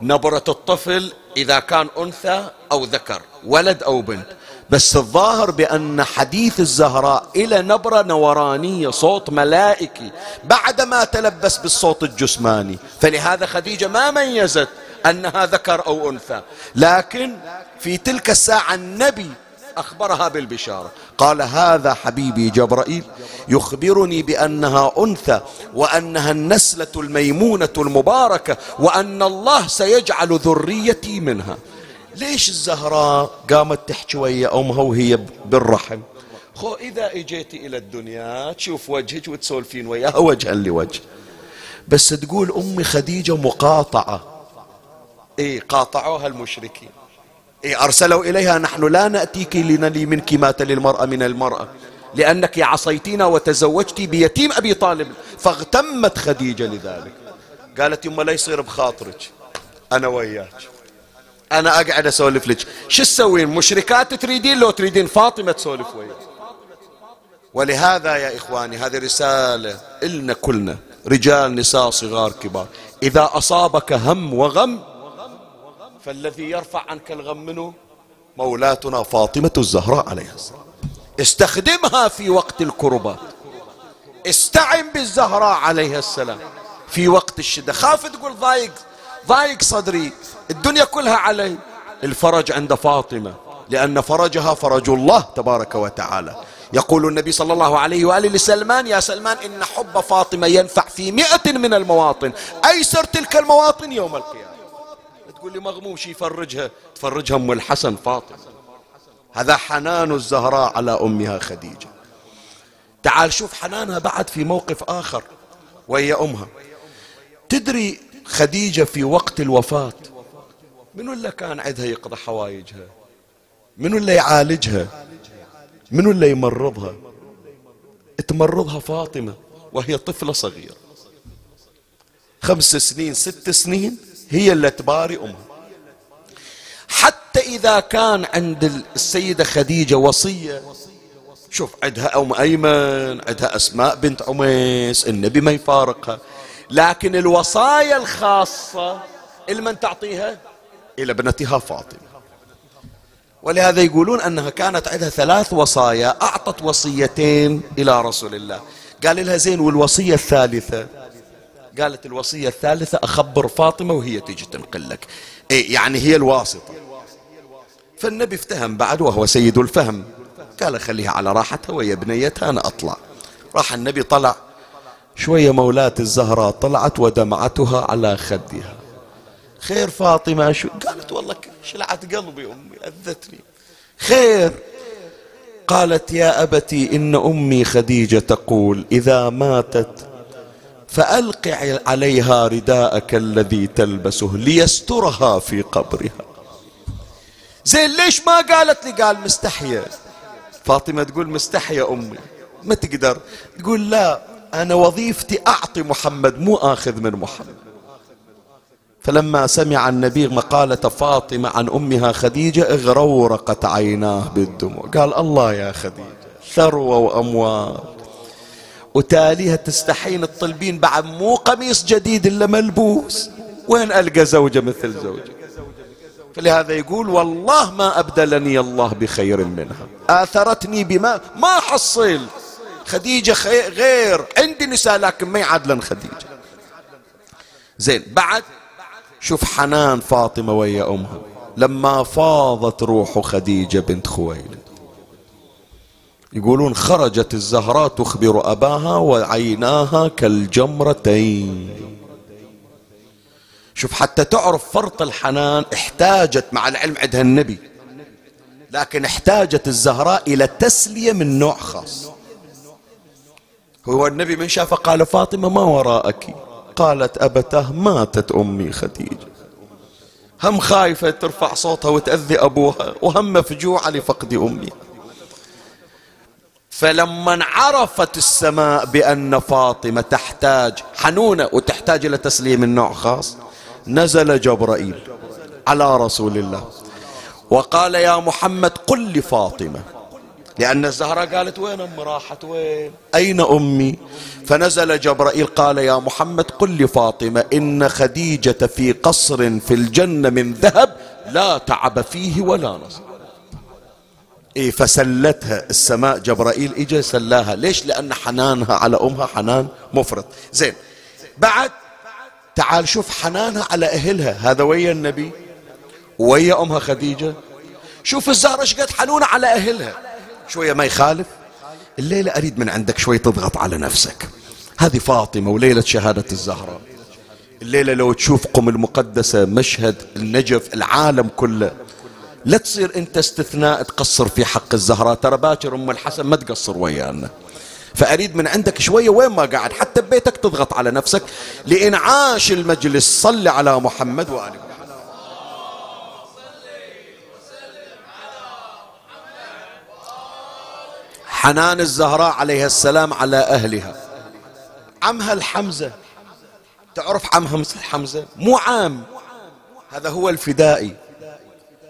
نبرة الطفل إذا كان أنثى أو ذكر ولد أو بنت. بس الظاهر بأن حديث الزهراء إلى نبرة نورانية صوت ملائكي بعدما تلبس بالصوت الجسماني. فلهذا خديجة ما ميزت أنها ذكر أو أنثى. لكن في تلك الساعة النبي أخبرها بالبشارة. قال هذا حبيبي جبرائيل يخبرني بأنها أنثى وأنها النسلة الميمونة المباركة وأن الله سيجعل ذريتي منها. ليش الزهراء قامت تحكي ويا أمها وهي بالرحم؟ خو إذا إجيتي إلى الدنيا تشوف وجهك وتسولفين وياها *laughs* وجها لوجه. بس تقول أمي خديجة مقاطعة. إيه قاطعوها المشركين. إيه أرسلوا إليها نحن لا نأتيك لنلي منك ما تلي المرأة من المرأة. لأنك عصيتينا وتزوجتي بيتيم أبي طالب. فاغتمت خديجة لذلك. قالت يما لا يصير بخاطرك. أنا وياك. أنا أقعد أسولف لك. شو تسوين؟ مشركات تريدين لو تريدين فاطمة تسولف وياك. ولهذا يا إخواني هذه رسالة إلنا كلنا رجال نساء صغار كبار. إذا أصابك هم وغم فالذي يرفع عنك الغم منه مولاتنا فاطمة الزهراء عليها السلام. استخدمها في وقت الكربات. استعن بالزهراء عليها السلام. في وقت الشدة. خاف تقول ضايق ضايق صدري. الدنيا كلها علي الفرج عند فاطمة لأن فرجها فرج الله تبارك وتعالى. يقول النبي صلى الله عليه وآله لسلمان يا سلمان إن حب فاطمة ينفع في مئة من المواطن. أيسر تلك المواطن يوم القيامة؟ تقول لي مغموم شي يفرجها؟ تفرجها أم الحسن فاطمة. هذا حنان الزهراء على أمها خديجة. تعال شوف حنانها بعد في موقف آخر وهي أمها. تدري خديجة في وقت الوفاة منو اللي كان عندها يقضى حوايجها؟ منو اللي يعالجها؟ منو اللي يمرضها؟ تمرضها فاطمة وهي طفلة صغيرة. خمس سنين ست سنين هي اللي تباري أمها. حتى إذا كان عند السيدة خديجة وصية شوف عندها أم أيمن عندها أسماء بنت عميس النبي ما يفارقها. لكن الوصايا الخاصة لمن تعطيها؟ إلى ابنتها فاطمة. ولهذا يقولون أنها كانت عندها ثلاث وصايا أعطت وصيتين إلى رسول الله. قال لها زين والوصية الثالثة؟ قالت الوصية الثالثة أخبر فاطمة وهي تيجي تنقل لك. إيه يعني هي الواسطة. فالنبي افتهم بعد وهو سيد الفهم. قال خليها على راحتها ويا بنيتها أنا أطلع. راح النبي طلع. شوية مولاة الزهراء طلعت ودمعتها على خدها. خير فاطمة شو قالت والله شلعت قلبي أمي أذتني. خير. قالت يا أبتي إن أمي خديجة تقول إذا ماتت فألق عليها رداءك الذي تلبسه ليسترها في قبرها. زين ليش ما قالت لي؟ قال مستحية. فاطمة تقول مستحية أمي ما تقدر. تقول لا أنا وظيفتي أعطي محمد مو آخذ من محمد. فلما سمع النبي مقالة فاطمة عن أمها خديجة اغرورقت عيناه بالدموع. قال الله يا خديجة ثروة وأموال وتاليها تستحين الطلبين بعد مو قميص جديد إلا ملبوس. وين ألقى زوجة مثل زوجة؟ فلهذا يقول والله ما أبدلني الله بخير منها. آثرتني بما ما حصل. خديجة غير. عندي نساء لكن ما يعادلن خديجة. زين بعد شوف حنان فاطمة ويا أمها لما فاضت روح خديجة بنت خويلد. يقولون خرجت الزهراء تخبر أباها وعيناها كالجمرتين. شوف حتى تعرف فرط الحنان احتاجت مع العلم عندها النبي لكن احتاجت الزهراء إلى تسلية من نوع خاص. هو النبي من شاف قال فاطمة ما وراءك. قالت أبته ماتت أمي خديجة. هم خايفة ترفع صوتها وتأذي أبوها وهم مفجوعة لفقد أمي. فلما عرفت السماء بأن فاطمة تحتاج حنونة وتحتاج إلى تسليم من نوع خاص نزل جبرائيل على رسول الله. وقال يا محمد قل لفاطمة. لأن الزهرة قالت وين أمي؟ راحت وين؟ أين أمي؟ فنزل جبرائيل قال يا محمد قل لفاطمة إن خديجة في قصر في الجنة من ذهب لا تعب فيه ولا نصب. إيه فسلتها السماء. جبرائيل إجا سلاها. ليش؟ لأن حنانها على أمها حنان مفرط. زين. بعد تعال شوف حنانها على أهلها. هذا ويا النبي؟ ويا أمها خديجة؟ شوف الزهرة قد حنونة على أهلها. شوية ما يخالف. الليلة أريد من عندك شوي تضغط على نفسك. هذه فاطمة وليلة شهادة الزهراء الليلة لو تشوف قم المقدسة مشهد النجف العالم كله لا تصير أنت استثناء تقصر في حق الزهراء ترى باكر أم الحسن ما تقصر ويانا. فأريد من عندك شوية وين ما قاعد حتى ببيتك تضغط على نفسك لإنعاش المجلس. صل على محمد وآل محمد حنان الزهراء عليها السلام على أهلها. عمها الحمزة. تعرف عمها مثل حمزة مو عام. هذا هو الفدائي.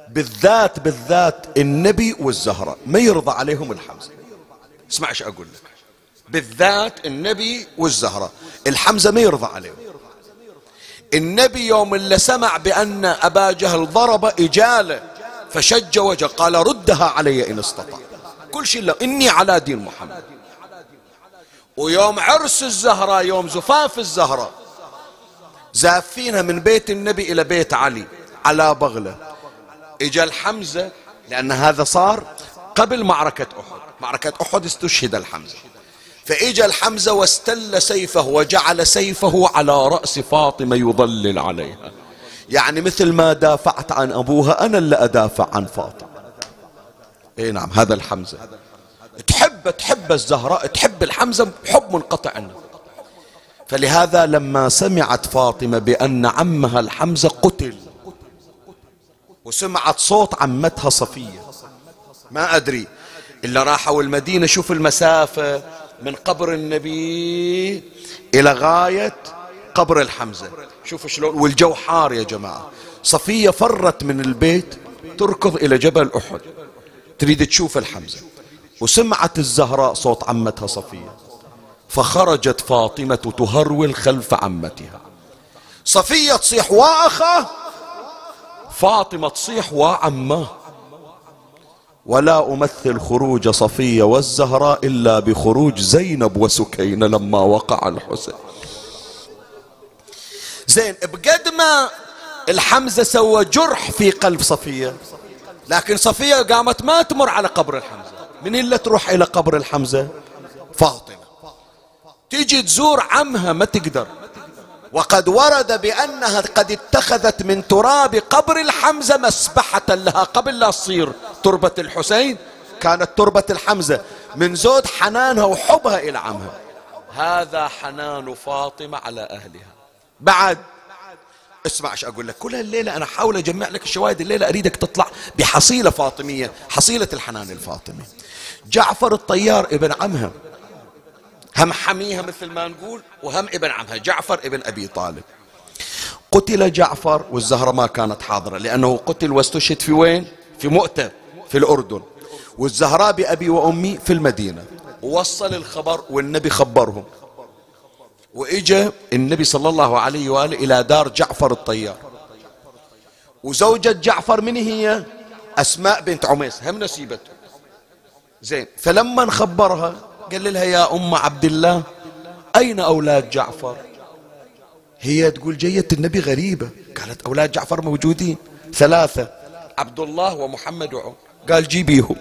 بالذات بالذات النبي والزهرة ما يرضى عليهم الحمزة. اسمع إيش أقول لك. بالذات النبي والزهرة الحمزة ما يرضى عليه النبي يوم اللي سمع بأن أبا جهل ضرب إجالة فشج وجه قال ردها علي إن استطاع. كل شيء لا إني على دين محمد. ويوم عرس الزهرة يوم زفاف الزهرة زافينها من بيت النبي إلى بيت علي على بغلة. إجا الحمزة لأن هذا صار قبل معركة أحد. معركة أحد استشهد الحمزة. فإجا الحمزة واستل سيفه وجعل سيفه على رأس فاطمة يضلل عليها. يعني مثل ما دافعت عن أبوها أنا اللي أدافع عن فاطمة. اي نعم هذا الحمزة. تحب تحب الزهراء تحب الحمزة حب منقطع عنه. فلهذا لما سمعت فاطمة بأن عمها الحمزة قتل وسمعت صوت عمتها صفية. ما أدري إلا راحوا المدينة شوف المسافة من قبر النبي إلى غاية قبر الحمزة. شوف شلون والجو حار يا جماعة. صفية فرت من البيت تركض إلى جبل أحد. تريد تشوف الحمزة. وسمعت الزهراء صوت عمتها صفية. فخرجت فاطمة تهرول خلف عمتها. صفية تصيح وأخاه فاطمة تصيح وعماه ولا أمثل خروج صفية والزهراء إلا بخروج زينب وسكينة لما وقع الحسين. زين بقد ما الحمزة سوى جرح في قلب صفية لكن صفية قامت ما تمر على قبر الحمزة. من اللي تروح إلى قبر الحمزة؟ فاطمة. تيجي تزور عمها ما تقدر. وقد ورد بأنها قد اتخذت من تراب قبر الحمزة مسبحة لها قبل لا تصير تربة الحسين. كانت تربة الحمزة من زود حنانها وحبها إلى عمها. هذا حنان فاطمة على أهلها. بعد اسمع إيش أقول لك. كل الليلة أنا أحاول أجمع لك الشواهد الليلة أريدك تطلع بحصيلة فاطمية حصيلة الحنان الفاطمي. جعفر الطيار ابن عمها هم حميها مثل ما نقول وهم ابن عمها. جعفر ابن أبي طالب. قتل جعفر والزهرة ما كانت حاضرة لأنه قتل واستشهد في وين؟ في مؤتة في الأردن. والزهراء بأبي وأمي في المدينة. ووصل الخبر والنبي خبرهم. وإجا النبي صلى الله عليه وآله إلى دار جعفر الطيار. وزوجة جعفر من هي؟ أسماء بنت عميس. هم نسيبته زين فلما خبرها قال لها يا أم عبد الله أين أولاد جعفر؟ هي تقول جية النبي غريبة. قالت أولاد جعفر موجودين. ثلاثة عبد الله ومحمد وعمر قال جيبيهم.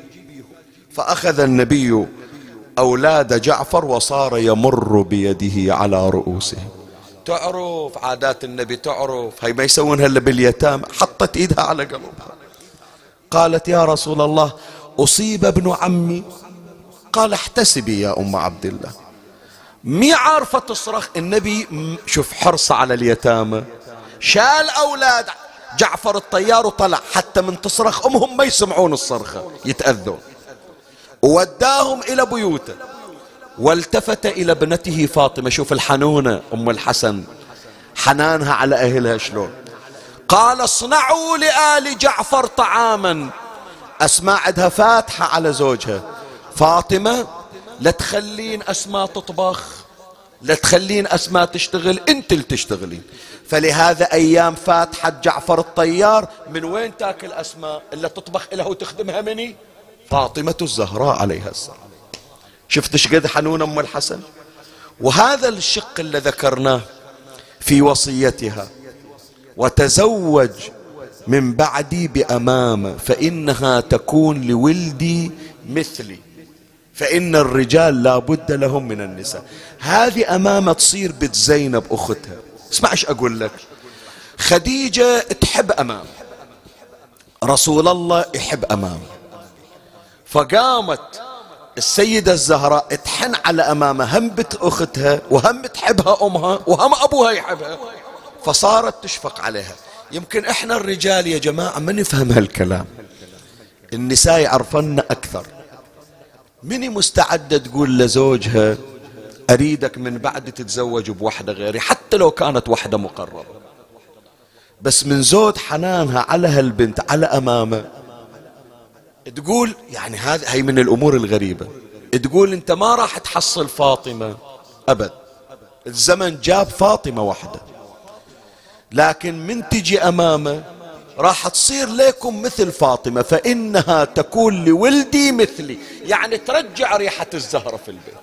فأخذ النبي أولاد جعفر وصار يمر بيده على رؤوسهم. تعرف عادات النبي تعرف هي ما يسوونها إلا باليتامى حطت إيدها على قلبها قالت يا رسول الله أصيب ابن عمي. قال احتسبي يا أم عبد الله. مي عارفة تصرخ؟ النبي شوف حرصه على اليتامى. شال أولاد جعفر الطيار وطلع. حتى من تصرخ أمهم ما يسمعون الصرخة يتأذون. ووداهم إلى بيوته. والتفت إلى ابنته فاطمة. شوف الحنونة أم الحسن. حنانها على أهلها شلون؟ قال اصنعوا لآل جعفر طعاما. أسماء عندها فاتحة على زوجها. فاطمة لا تخلين أسماء تطبخ لا تخلين أسماء تشتغل أنت اللي تشتغلين. فلهذا أيام فاتحة جعفر الطيار من وين تاكل أسماء؟ إلا تطبخ لها وتخدمها مني؟ فاطمة الزهراء عليها السلام. شفت إيش قد حنون أم الحسن؟ وهذا الشق اللي ذكرناه في وصيتها. وتزوج من بعدي بأمامة فإنها تكون لولدي مثلي. فإن الرجال لا بد لهم من النساء. هذه أمامة تصير بنت زينب أختها. اسمع إيش أقول لك. خديجة تحب أمام. رسول الله يحب أمام. فقامت السيدة الزهراء تحن على أمامها هم بنت أختها وهم تحبها أمها وهم أبوها يحبها فصارت تشفق عليها. يمكن إحنا الرجال يا جماعة ما نفهم هالكلام. النساء يعرفن أكثر. مني مستعدة تقول لزوجها أريدك من بعد تتزوج بوحدة غيري حتى لو كانت وحدة مقربة. بس من زود حنانها على هالبنت على أمامه تقول يعني هذه هي من الأمور الغريبة. تقول أنت ما راح تحصل فاطمة أبد. الزمن جاب فاطمة واحدة لكن من تجي أمامه راح تصير لكم مثل فاطمة فإنها تكون لولدي مثلي. يعني ترجع ريحة الزهرة في البيت.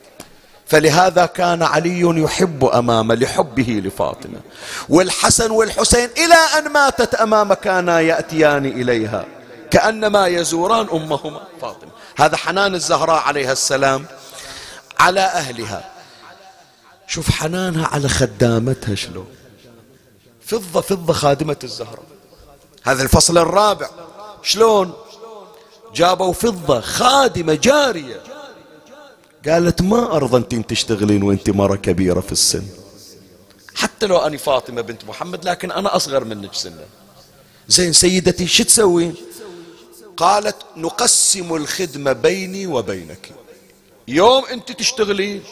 فلهذا كان علي يحب أمامه لحبه لفاطمة. والحسن والحسين إلى أن ماتت أمامه كانا يأتيان إليها. كأنما يزوران أمهما فاطمة. هذا حنان الزهراء عليها السلام على أهلها. شوف حنانها على خدامتها شلون؟ فضة فضة خادمة الزهراء. هذا الفصل الرابع. شلون؟ جابوا فضة خادمة جارية. قالت ما أرضى أنت تشتغلين وأنت مرة كبيرة في السن. حتى لو أنا فاطمة بنت محمد لكن أنا أصغر منك سنا زين سيدتي شو تسوين قالت نقسم الخدمة بيني وبينك. يوم أنت تشتغلين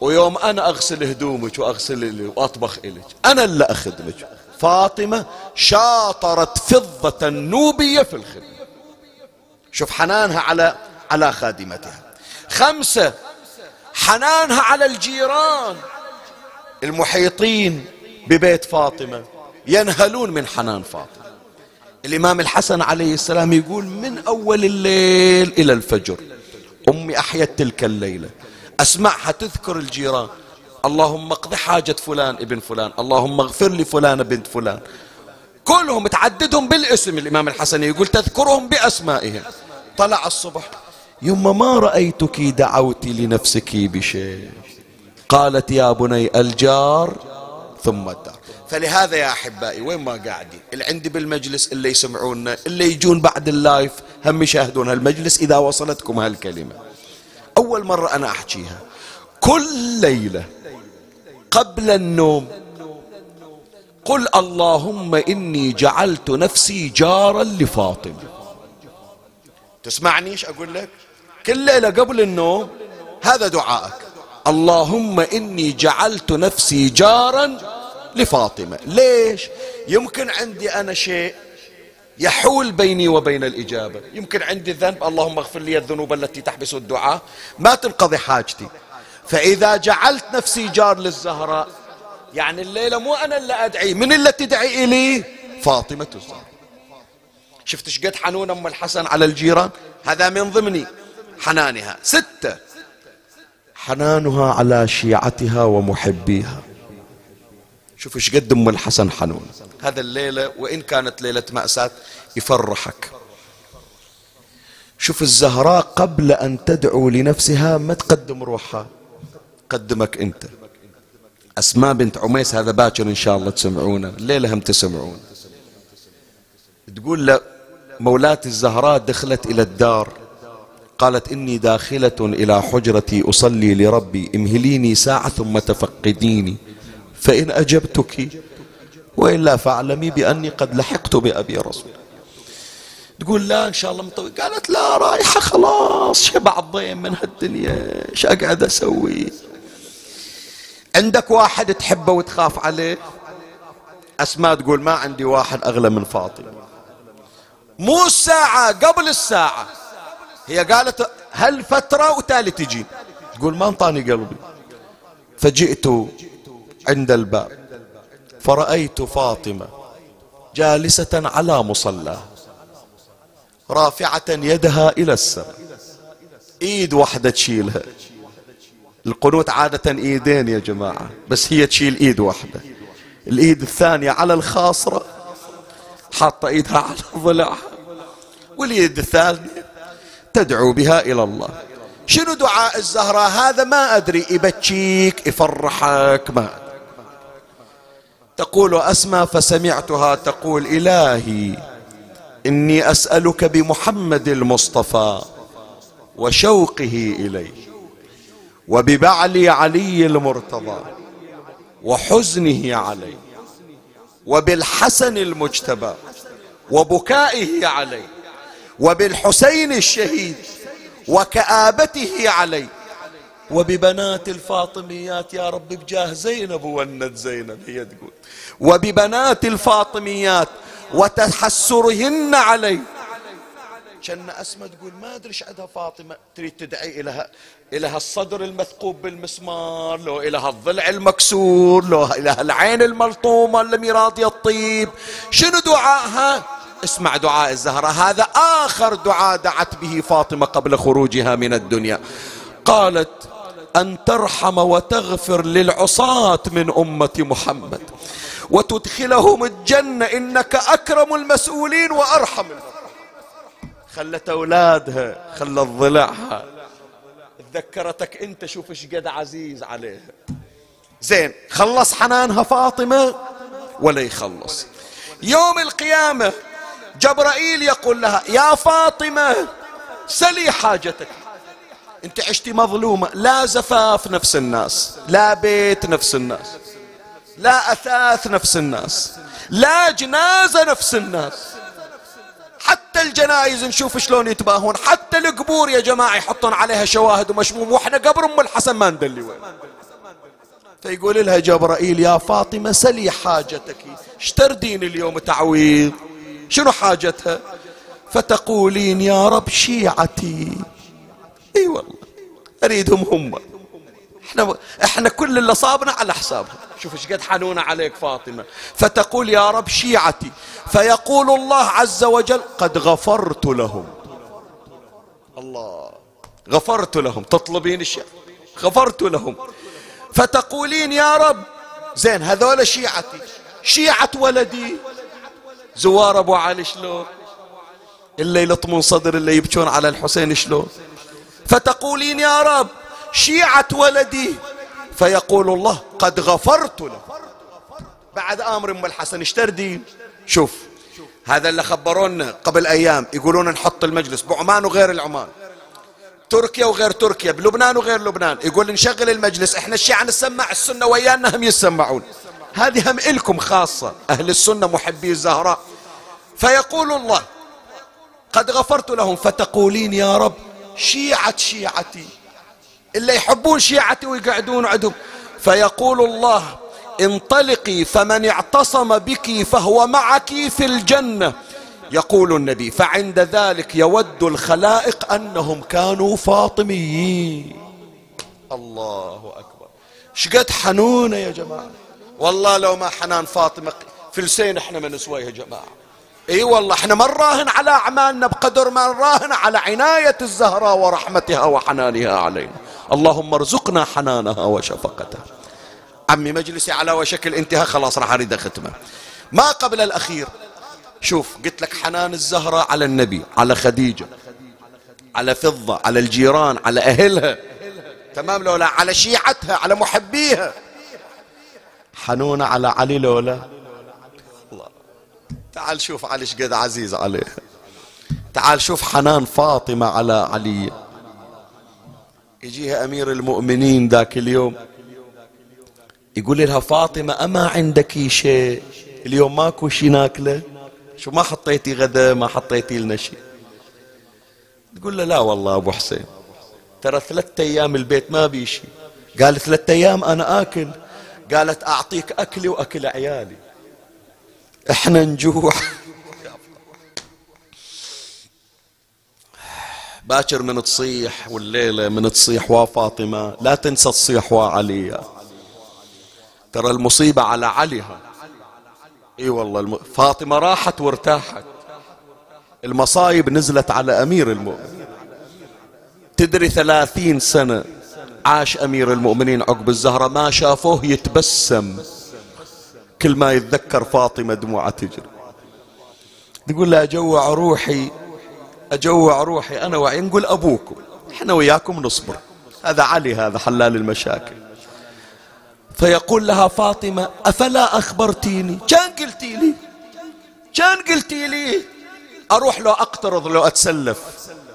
ويوم أنا أغسل هدومك وأغسل وأطبخ إليك أنا اللي أخدمك. فاطمة شاطرت فضة نوبية في الخدمة. شوف حنانها على على خادمتها. خمسة حنانها على الجيران. المحيطين ببيت فاطمة ينهلون من حنان فاطمة. الإمام الحسن عليه السلام يقول من أول الليل إلى الفجر. أمي أحيت تلك الليلة. أسمعها تذكر الجيران. اللهم اقض حاجة فلان ابن فلان. اللهم اغفر لفلان بنت فلان. كلهم تعددهم بالاسم الإمام الحسن يقول تذكرهم بأسمائهم. طلع الصبح. يما ما رأيتك دعوت لنفسك بشيء. قالت يا بني الجار ثم الدار. فلهذا يا أحبائي وين ما قاعدين اللي عندي بالمجلس اللي يسمعونا اللي يجون بعد اللايف هم يشاهدون هالمجلس إذا وصلتكم هالكلمة. أول مرة أنا أحكيها كل ليلة قبل النوم قل اللهم إني جعلت نفسي جارا لفاطمة. تسمعني إيش أقول لك؟ كل ليلة قبل النوم هذا دعائك. اللهم إني جعلت نفسي جارا لفاطمة. ليش؟ يمكن عندي أنا شيء يحول بيني وبين الإجابة. يمكن عندي ذنب اللهم اغفر لي الذنوب التي تحبس الدعاء. ما تنقضي حاجتي. فإذا جعلت نفسي جار للزهراء يعني الليلة مو أنا اللي أدعي. من اللي تدعي إلي؟ فاطمة الزهراء. شفت شقد حنون أم الحسن على الجيران؟ هذا من ضمن حنانها. ستة. حنانها على شيعتها ومحبيها. شوف إيش قد أم الحسن حنون. هذا الليلة وإن كانت ليلة مأساة يفرحك. شوف الزهراء قبل أن تدعو لنفسها ما تقدم روحها. قدمك أنت. أسماء بنت عميس هذا باكر إن شاء الله تسمعونه. الليلة هم تسمعون. تقول له مولاة الزهراء دخلت إلى الدار. قالت إني داخلة إلى حجرتي أصلي لربي امهليني ساعة ثم تفقديني. فإن أجبتك وإلا فاعلمي بأني قد لحقت بأبي رسول. تقول لا إن شاء الله مطوي قالت لا رايحة خلاص شبع الضيم من هالدنيا إيش أقعد أسوي. عندك واحد تحبه وتخاف عليه؟ أسماء تقول ما عندي واحد أغلى من فاطمة. مو الساعة قبل الساعة. هي قالت هل فترة وتالي تجي تقول ما انطاني قلبي. فجئت عند الباب. فرأيت فاطمة جالسة على مصلى رافعة يدها إلى السماء. إيد واحدة تشيلها. القنوت عادة إيدين يا جماعة بس هي تشيل إيد واحدة. الإيد الثانية على الخاصرة حاطة إيدها على ضلعها واليد الثانية تدعو بها إلى الله. شنو دعاء الزهراء؟ هذا ما أدري يبكيك يفرحك ما أدري. تقول أسمى فسمعتها تقول إلهي إني أسألك بمحمد المصطفى وشوقه إليه وببعل علي المرتضى وحزنه عليه وبالحسن المجتبى وبكائه عليه وبالحسين الشهيد وكآبته عليه وببنات الفاطميات يا رب بجاه زينب ونت زينب هي تقول. وببنات الفاطميات وتحسرهن عليه كان أسمى تقول ما أدري إيش عندها فاطمة. تريد تدعي إلها إلها الصدر المثقوب بالمسمار لو إلها الضلع المكسور لو إلها العين الملطومة اللي راضية الطيب. شنو دعائها؟ اسمع دعاء الزهرة. هذا آخر دعاء دعت به فاطمة قبل خروجها من الدنيا. قالت أن ترحم وتغفر للعصاة من أمة محمد. وتدخلهم الجنة إنك أكرم المسؤولين وأرحم خلت أولادها خلت ضلعها. تذكرتك أنت شوف إيش قد عزيز عليها. زين خلص حنانها فاطمة ولا يخلص. يوم القيامة جبرائيل يقول لها يا فاطمة سلي حاجتك. انت عشتي مظلومة لا زفاف نفس الناس لا بيت نفس الناس لا أثاث نفس الناس لا جنازة نفس الناس. حتى الجنايز نشوف شلون يتباهون حتى القبور يا جماعة يحطون عليها شواهد ومشموم وإحنا قبر أم الحسن ما ندلي وين. فيقول لها جبرائيل يا فاطمة سلي حاجتك اشتردين اليوم تعويض. شنو حاجتها؟ فتقولين يا رب شيعتي إي والله. أريدهم هم. إحنا إحنا كل اللي صابنا على حسابها شوف إيش قد حنونه عليك فاطمة. فتقول يا رب شيعتي. فيقول الله عز وجل قد غفرت لهم. الله. غفرت لهم. تطلبين الشيء غفرت لهم. فتقولين يا رب زين هذول شيعتي. شيعة ولدي. زوار أبو علي شلون؟ اللي يلطمون صدر اللي يبكون على الحسين شلون؟ فتقولين يا رب شيعة ولدي. فيقول الله قد غفرت له بعد أمر أم الحسن اشتردين شوف هذا اللي خبرونا قبل أيام يقولون نحط المجلس بعمان وغير العمان. تركيا وغير تركيا بلبنان وغير لبنان. يقول نشغل المجلس إحنا الشيعة نسمع السنة ويانا هم يسمعون. هذه هم إلكم خاصة أهل السنة محبي الزهراء. فيقول الله قد غفرت لهم فتقولين يا رب شيعة شيعتي. اللي يحبون شيعتي ويقعدون عندهم. فيقول الله انطلقي فمن اعتصم بك فهو معك في الجنة. يقول النبي فعند ذلك يود الخلائق أنهم كانوا فاطميين. الله أكبر. شقد حنونة يا جماعة؟ والله لو ما حنان فاطمة فلسين إحنا من نسويها يا جماعة. إي والله إحنا ما نراهن على أعمالنا بقدر ما نراهن على عناية الزهراء ورحمتها وحنانها علينا. اللهم ارزقنا حنانها وشفقتها. عمي مجلسي على وشكل انتهى خلاص راح أريد أختمه. ما قبل الأخير شوف قلت لك حنان الزهراء على النبي على خديجة على فضة على الجيران على أهلها. تمام لولا؟ على شيعتها على محبيها. حنونة على علي لولا؟ تعال شوف علي قد عزيز عليه تعال شوف حنان فاطمة على علي. يجيها أمير المؤمنين ذاك اليوم. يقول لها فاطمة أما عندك شيء؟ اليوم ماكو شي ناكلة؟ شو ما حطيتي غدا ما حطيتي لنا شيء تقول له لا والله أبو حسين. ترى ثلاثة أيام البيت ما بي شيء قال ثلاثة أيام أنا آكل. قالت أعطيك أكلي وأكل عيالي. إحنا نجوع. باكر من تصيح والليلة من تصيح وفاطمة لا تنسى تصيح وعلي ترى المصيبة على عليها إي والله الم... فاطمة راحت وارتاحت. المصايب نزلت على أمير المؤمنين. تدري ثلاثين سنة عاش أمير المؤمنين عقب الزهرة. ما شافوه يتبسم. كل ما يتذكر فاطمة دموعه تجري. تقول له أجوع روحي أجوع روحي أنا وعي نقول أبوكم. إحنا وياكم نصبر. هذا علي هذا حلال المشاكل. فيقول لها فاطمة أفلا أخبرتيني؟ كان قلتي لي. كان قلتي لي. أروح لو أقترض لو أتسلف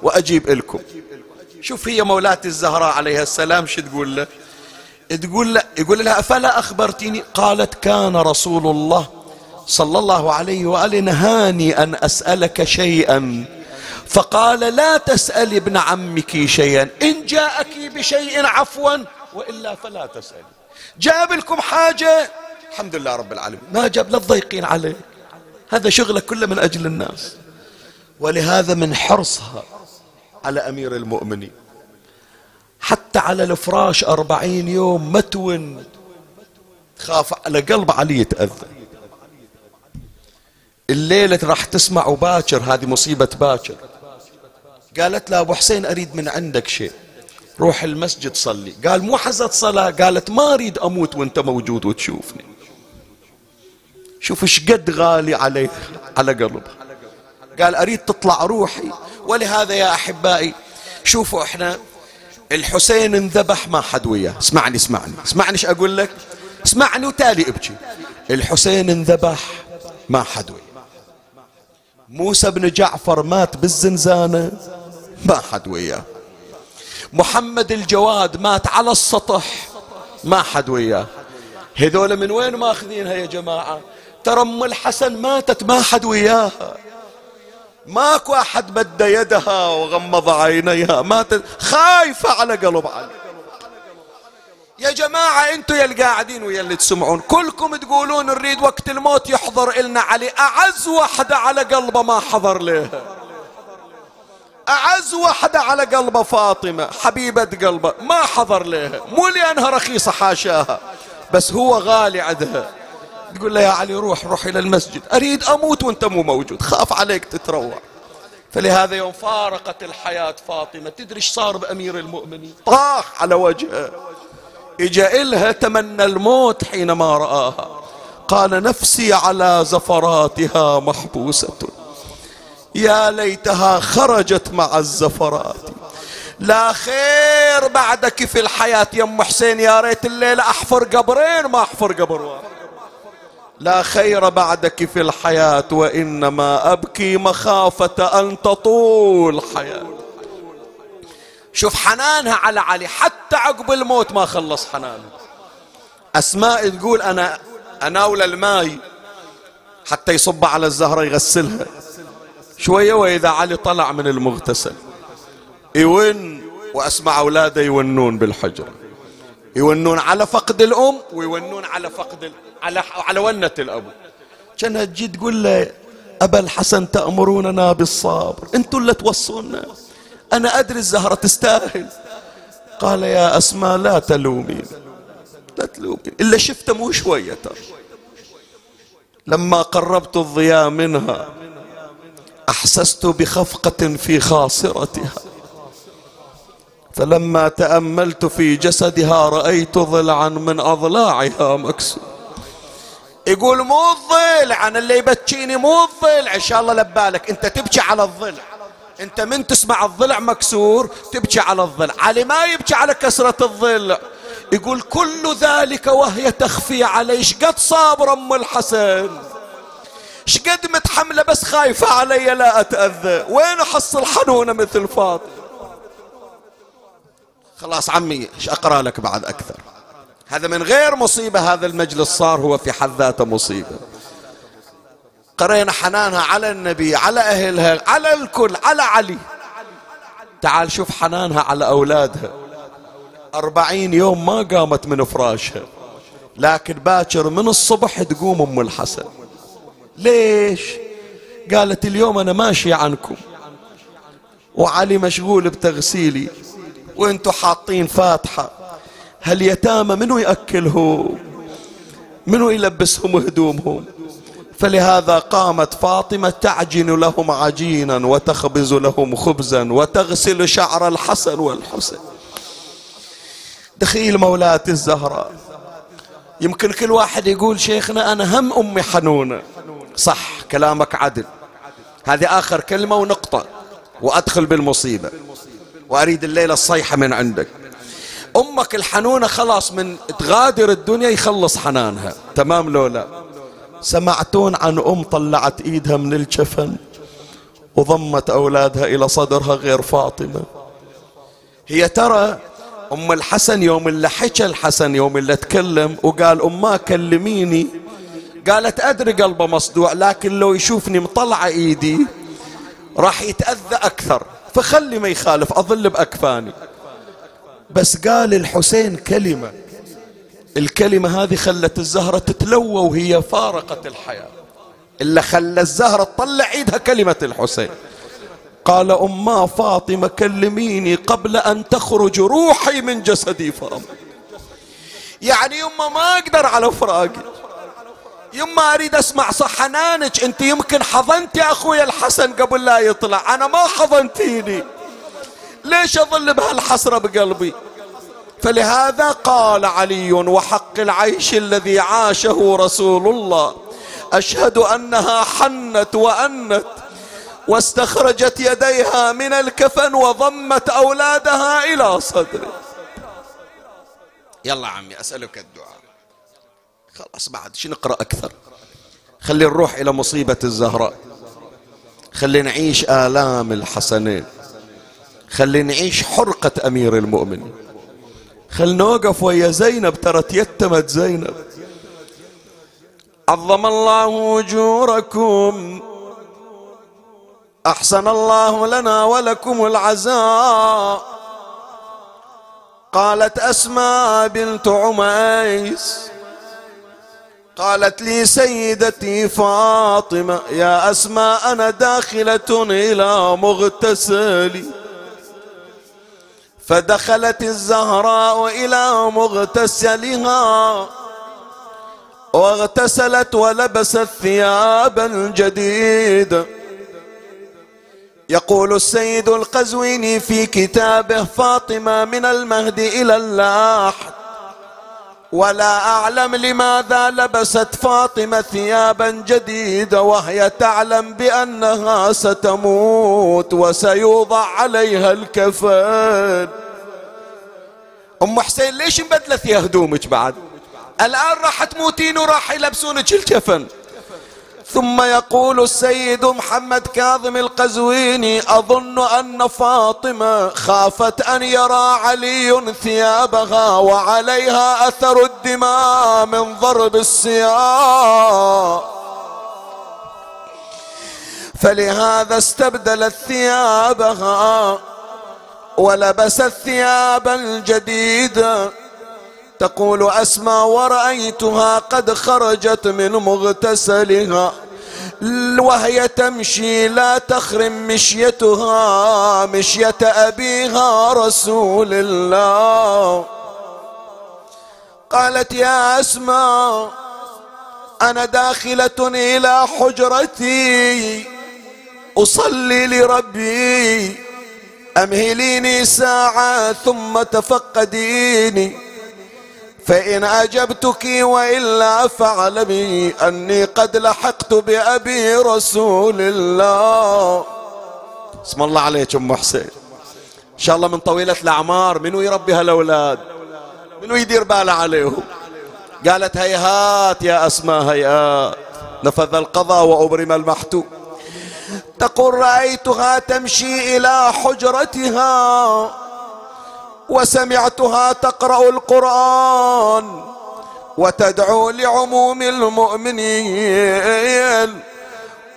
وأجيب لكم شوف هي مولاتي الزهراء عليها السلام شو تقول له؟ تقول له يقول لها أفلا أخبرتيني قالت كان رسول الله صلى الله عليه وآله نهاني أن أسألك شيئا. فقال لا تسألي ابن عمك شيئا إن جاءك بشيء عفوا وإلا فلا تسألي جاب لكم حاجة؟ الحمد لله رب العالمين. ما جاب لا تضيقين عليه. هذا شغلة كله من أجل الناس. ولهذا من حرصها على أمير المؤمنين. حتى على الفراش أربعين يوم متون. خاف على قلب علي يتأذى. الليلة راح تسمع باكر هذه مصيبة باكر. قالت له أبو حسين أريد من عندك شيء. روح المسجد صلي. قال مو حزت صلاة. قالت ما أريد أموت وأنت موجود وتشوفني. شوف إيش قد غالي عليه على قلبه. قال أريد تطلع روحي. ولهذا يا أحبائي شوفوا إحنا الحسين انذبح ما حد وياه. اسمعني اسمعني. اسمعني إيش أقول لك؟ اسمعني وتالي ابكي. الحسين انذبح ما حد وياه. موسى بن جعفر مات بالزنزانة ما حد وياه. محمد الجواد مات على السطح ما حد وياه. هذول من وين ماخذينها يا جماعة؟ ترى أم الحسن ماتت ما حد وياها. ماكو أحد مد يدها وغمض عينيها. ماتت خايفة على قلب علي. يا جماعة أنتوا يا القاعدين ويا اللي تسمعون كلكم تقولون نريد وقت الموت يحضر إلنا علي. أعز وحدة على قلبه ما حضر لها أعز وحدة على قلبه فاطمة حبيبة قلبه ما حضر لها مو لأنها رخيصة حاشاها بس هو غالي عندها تقول له يا علي روح روح إلى المسجد. أريد أموت وأنت مو موجود. خاف عليك تتروع. فلهذا يوم فارقت الحياة فاطمة. تدري إيش صار بأمير المؤمنين؟ طاح على وجهه. إجا إلها تمنى الموت حينما رآها. قال نفسي على زفراتها محبوسة. يا ليتها خرجت مع الزفرات. لا خير بعدك في الحياة يا أم حسين. يا ريت الليلة أحفر قبرين ما أحفر قبر واحد لا خير بعدك في الحياة وإنما أبكي مخافة أن تطول حياة. شوف حنانها على علي حتى عقب الموت ما خلص حنانها أسماء تقول أنا أناول الماي حتى يصب على الزهرة يغسلها. شوية وإذا علي طلع من المغتسل يون وأسمع أولاده يونون بالحجرة يونون على فقد الأم ويونون على فقد على على ونة الأبو كانها تجي تقول له أبا الحسن تأمروننا بالصبر. أنتوا اللي توصونا. أنا أدري الزهرة تستاهل. قال يا أسماء لا تلومين لا تلومين إلا شفته مو شوية ترى. لما قربت الضياء منها أحسست بخفقة في خاصرتها. فلما تأملت في جسدها رأيت ضلعا من أضلاعها مكسور يقول مو الضلع أنا اللي يبكيني مو الضلع إن شاء الله لبالك أنت تبكي على الضلع أنت من تسمع الضلع مكسور تبكي على الضلع علي ما يبكي على كسرة الضلع يقول كل ذلك وهي تخفي علي. شقد صابر أم الحسن؟ شقد متحملة بس خايفة علي لا أتأذى؟ وين أحصل حنونة مثل فاطمة؟ خلاص عمي إيش أقرأ لك بعد أكثر؟ هذا من غير مصيبة هذا المجلس صار هو في حد ذاته مصيبة. قرينا حنانها على النبي على أهلها على الكل على علي. تعال شوف حنانها على أولادها. أربعين يوم ما قامت من فراشها لكن باكر من الصبح تقوم أم الحسن. ليش؟ قالت اليوم أنا ماشي عنكم. وعلي مشغول بتغسيلي. وأنتم حاطين فاتحة. هاليتامى منو يأكلهم؟ منو يلبسهم هدومهم فلهذا قامت فاطمة تعجن لهم عجينا وتخبز لهم خبزا وتغسل شعر الحسن والحسين. دخيل مولاتي الزهراء. يمكن كل واحد يقول شيخنا أنا هم أمي حنونة. صح كلامك عدل. هذه آخر كلمة ونقطة وأدخل بالمصيبة. وأريد الليلة الصيحة من عندك. أمك الحنونة خلاص من تغادر الدنيا يخلص حنانها. تمام لو لا؟ سمعتون عن أم طلعت إيدها من الجفن وضمت أولادها إلى صدرها غير فاطمة؟ هي ترى أم الحسن يوم اللي حكى الحسن يوم اللي تكلم وقال أماه كلميني. قالت أدري قلبه مصدوع لكن لو يشوفني مطلعة إيدي راح يتأذى أكثر. فخلي ما يخالف أظل بأكفاني. بس قال الحسين كلمة. الكلمة هذه خلت الزهرة تتلوى وهي فارقت الحياة. إلا خلى الزهرة تطلع ايدها كلمة الحسين. قال أما فاطمة كلميني قبل أن تخرج روحي من جسدي فاطمة يعني يما ما أقدر على فراقي. يما أريد أسمع صح حنانك أنت يمكن حضنتي أخوي الحسن قبل لا يطلع. أنا ما حضنتيني. ليش أظل بهالحسرة بقلبي؟ فلهذا قال علي وحق العيش الذي عاشه رسول الله أشهد أنها حنت وأنت واستخرجت يديها من الكفن وضمت أولادها إلى صدره يلا عمي أسألك الدعاء. خلاص بعد شو نقرأ أكثر. خلي نروح إلى مصيبة الزهراء. خلي نعيش آلام الحسنين. خلي نعيش حرقة أمير المؤمنين خل نوقف ويا زينب ترى تيتمت زينب. عظم الله أجوركم. أحسن الله لنا ولكم العزاء. قالت أسماء بنت عميس. قالت لي سيدتي فاطمة يا أسماء أنا داخلة إلى مغتسلي. فدخلت الزهراء إلى مغتسلها واغتسلت ولبست ثيابا جديدة يقول السيد القزويني في كتابه فاطمة من المهد إلى اللاحد ولا أعلم لماذا لبست فاطمة ثيابا جديدة وهي تعلم بأنها ستموت وسيوضع عليها الكفن. أم حسين ليش مبدلت يا هدومك بعد؟ الآن راح تموتين وراح يلبسونك الكفن. ثم يقول السيد محمد كاظم القزويني أظن أن فاطمة خافت أن يرى علي ثيابها وعليها أثر الدماء من ضرب السياق. فلهذا استبدلت ثيابها ولبست ثيابا جديده تقول أسمى ورأيتها قد خرجت من مغتسلها. وهي تمشي لا تخرم مشيتها مشية أبيها رسول الله. قالت يا أسماء أنا داخلة إلى حجرتي. أصلي لربي أمهليني ساعة ثم تفقديني. فإن أجبتك وإلا فاعلمي أني قد لحقت بأبي رسول الله. اسم الله عليك أم حسين. إن شاء الله من طويلة الأعمار منو يربي هالأولاد؟ منو يدير باله عليهم؟ قالت هيهات يا أسماء هيهات. نفذ القضاء وأبرم المحتوم تقول رأيتها تمشي إلى حجرتها. وسمعتها تقرأ القرآن وتدعو لعموم المؤمنين.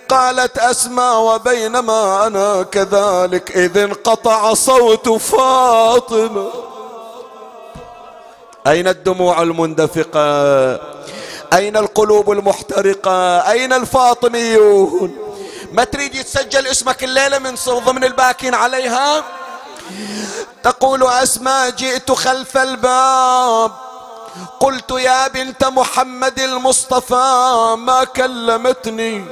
قالت اسماء وبينما أنا كذلك إذ انقطع صوت فاطمة. أين الدموع المندفقة؟ أين القلوب المحترقة؟ أين الفاطميون؟ ما تريد يتسجل اسمك الليلة من ضمن الباكين عليها؟ تقول اسماء جئت خلف الباب. قلت يا بنت محمد المصطفى ما كلمتني.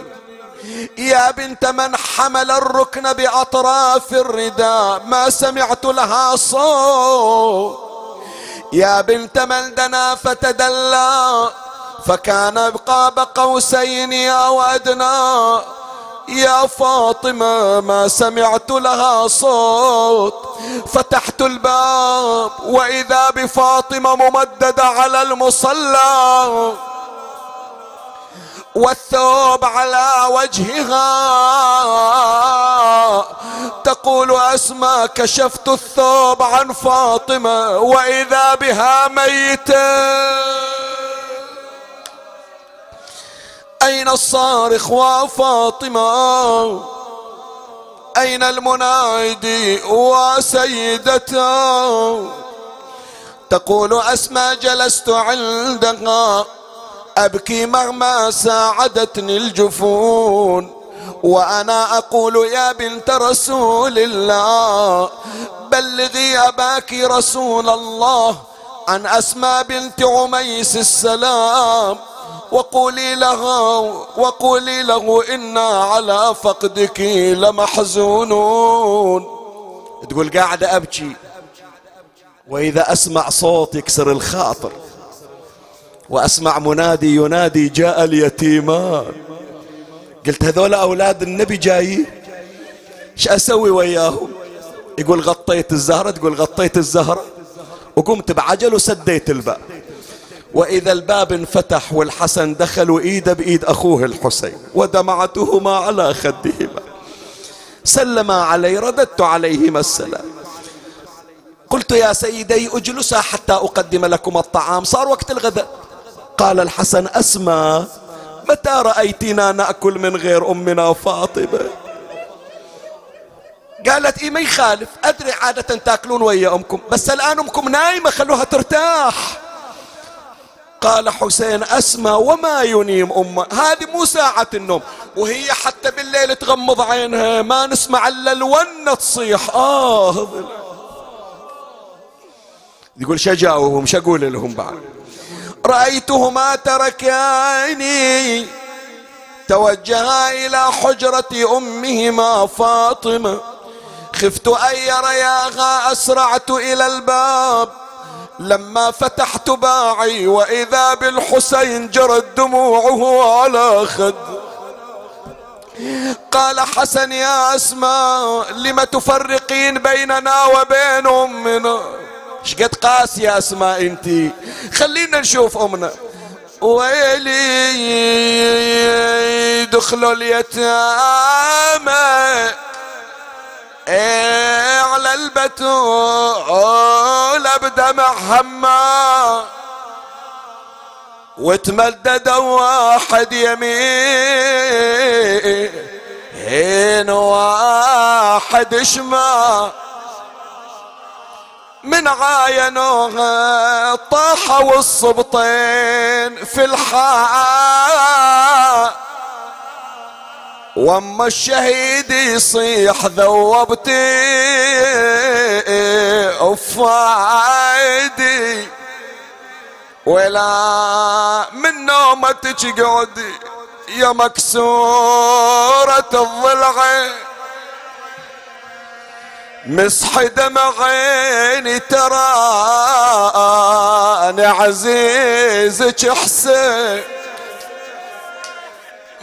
يا بنت من حمل الركن بأطراف الرداء ما سمعت لها صوت. يا بنت من دنا فتدلى. فكان قاب قوسين أو أدنى. يا فاطمة ما سمعت لها صوت. فتحت الباب وإذا بفاطمة ممددة على المصلى. والثوب على وجهها. تقول أسماء كشفت الثوب عن فاطمة وإذا بها ميتة أين الصارخ وفاطمة أين المنادي وسيدته تقول أسمى جلست عندها أبكي مهما ساعدتني الجفون. وأنا أقول يا بنت رسول الله بلغي أباك رسول الله عن أسماء بنت عميس السلام. وقولي لها وقولي له إنا على فقدك لمحزونون. تقول قاعدة أبكي. وإذا أسمع صوت يكسر الخاطر. وأسمع منادي ينادي جاء اليتيمان. قلت هذول أولاد النبي جاي إيش أسوي وياهم؟ يقول غطيت الزهرة تقول غطيت الزهرة. وقمت بعجل وسديت الباب. وإذا الباب انفتح والحسن دخل وإيده بإيد أخوه الحسين ودمعتهما على خدهما. سلما علي رددت عليهما السلام. قلت يا سيدي اجلسا حتى أقدم لكم الطعام صار وقت الغداء. قال الحسن أسمى متى رأيتنا نأكل من غير أمنا فاطمة؟ قالت إيه ما يخالف أدري عادة تأكلون ويا أمكم بس الآن أمكم نايمة خلوها ترتاح. قال حسين أسمى وما ينيم أمة. هذه مو ساعة النوم. وهي حتى بالليل تغمض عينها. ما نسمع إلا الونة تصيح. آه يقول شجاوهم شقول لهم بعد. رأيتهما تركاني. توجها إلى حجرة أمهما فاطمة. خفت أن يرياها أسرعت إلى الباب. لما فتحت باعي وإذا بالحسين جرت دموعه على خد. قال حسن يا أسماء لم تفرقين بيننا وبين أمنا؟ شقد قاس يا أسماء انتي خلينا نشوف أمنا. ويلي دخلوا اليتامى. على البتول بدمع هما وتمدد واحد يمين واحد شمال. من عاينوها طاحوا الصبطين في الحال. واما الشهيد يصيح ذوبتي افايدي ولا من نومتك قعدي يا مكسورة الضلع. مسح دمع عيني ترى أنا عزيزك حسين.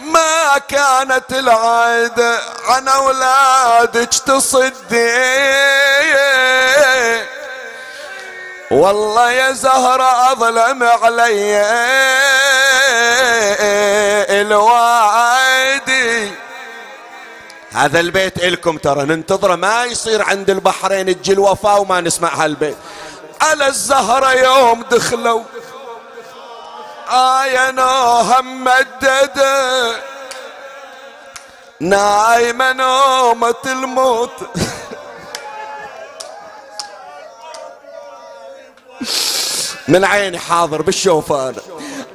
ما كانت العادة عن أولادك تصدي. والله يا زهرة أظلم علي الوعدي هذا البيت إلكم ترى ننتظره ما يصير عند البحرين تجي الوفاة وما نسمع هالبيت. على الزهرة يوم دخلوا. عاينوها ممددة نايمة نومة الموت. من عيني حاضر بالشوفان.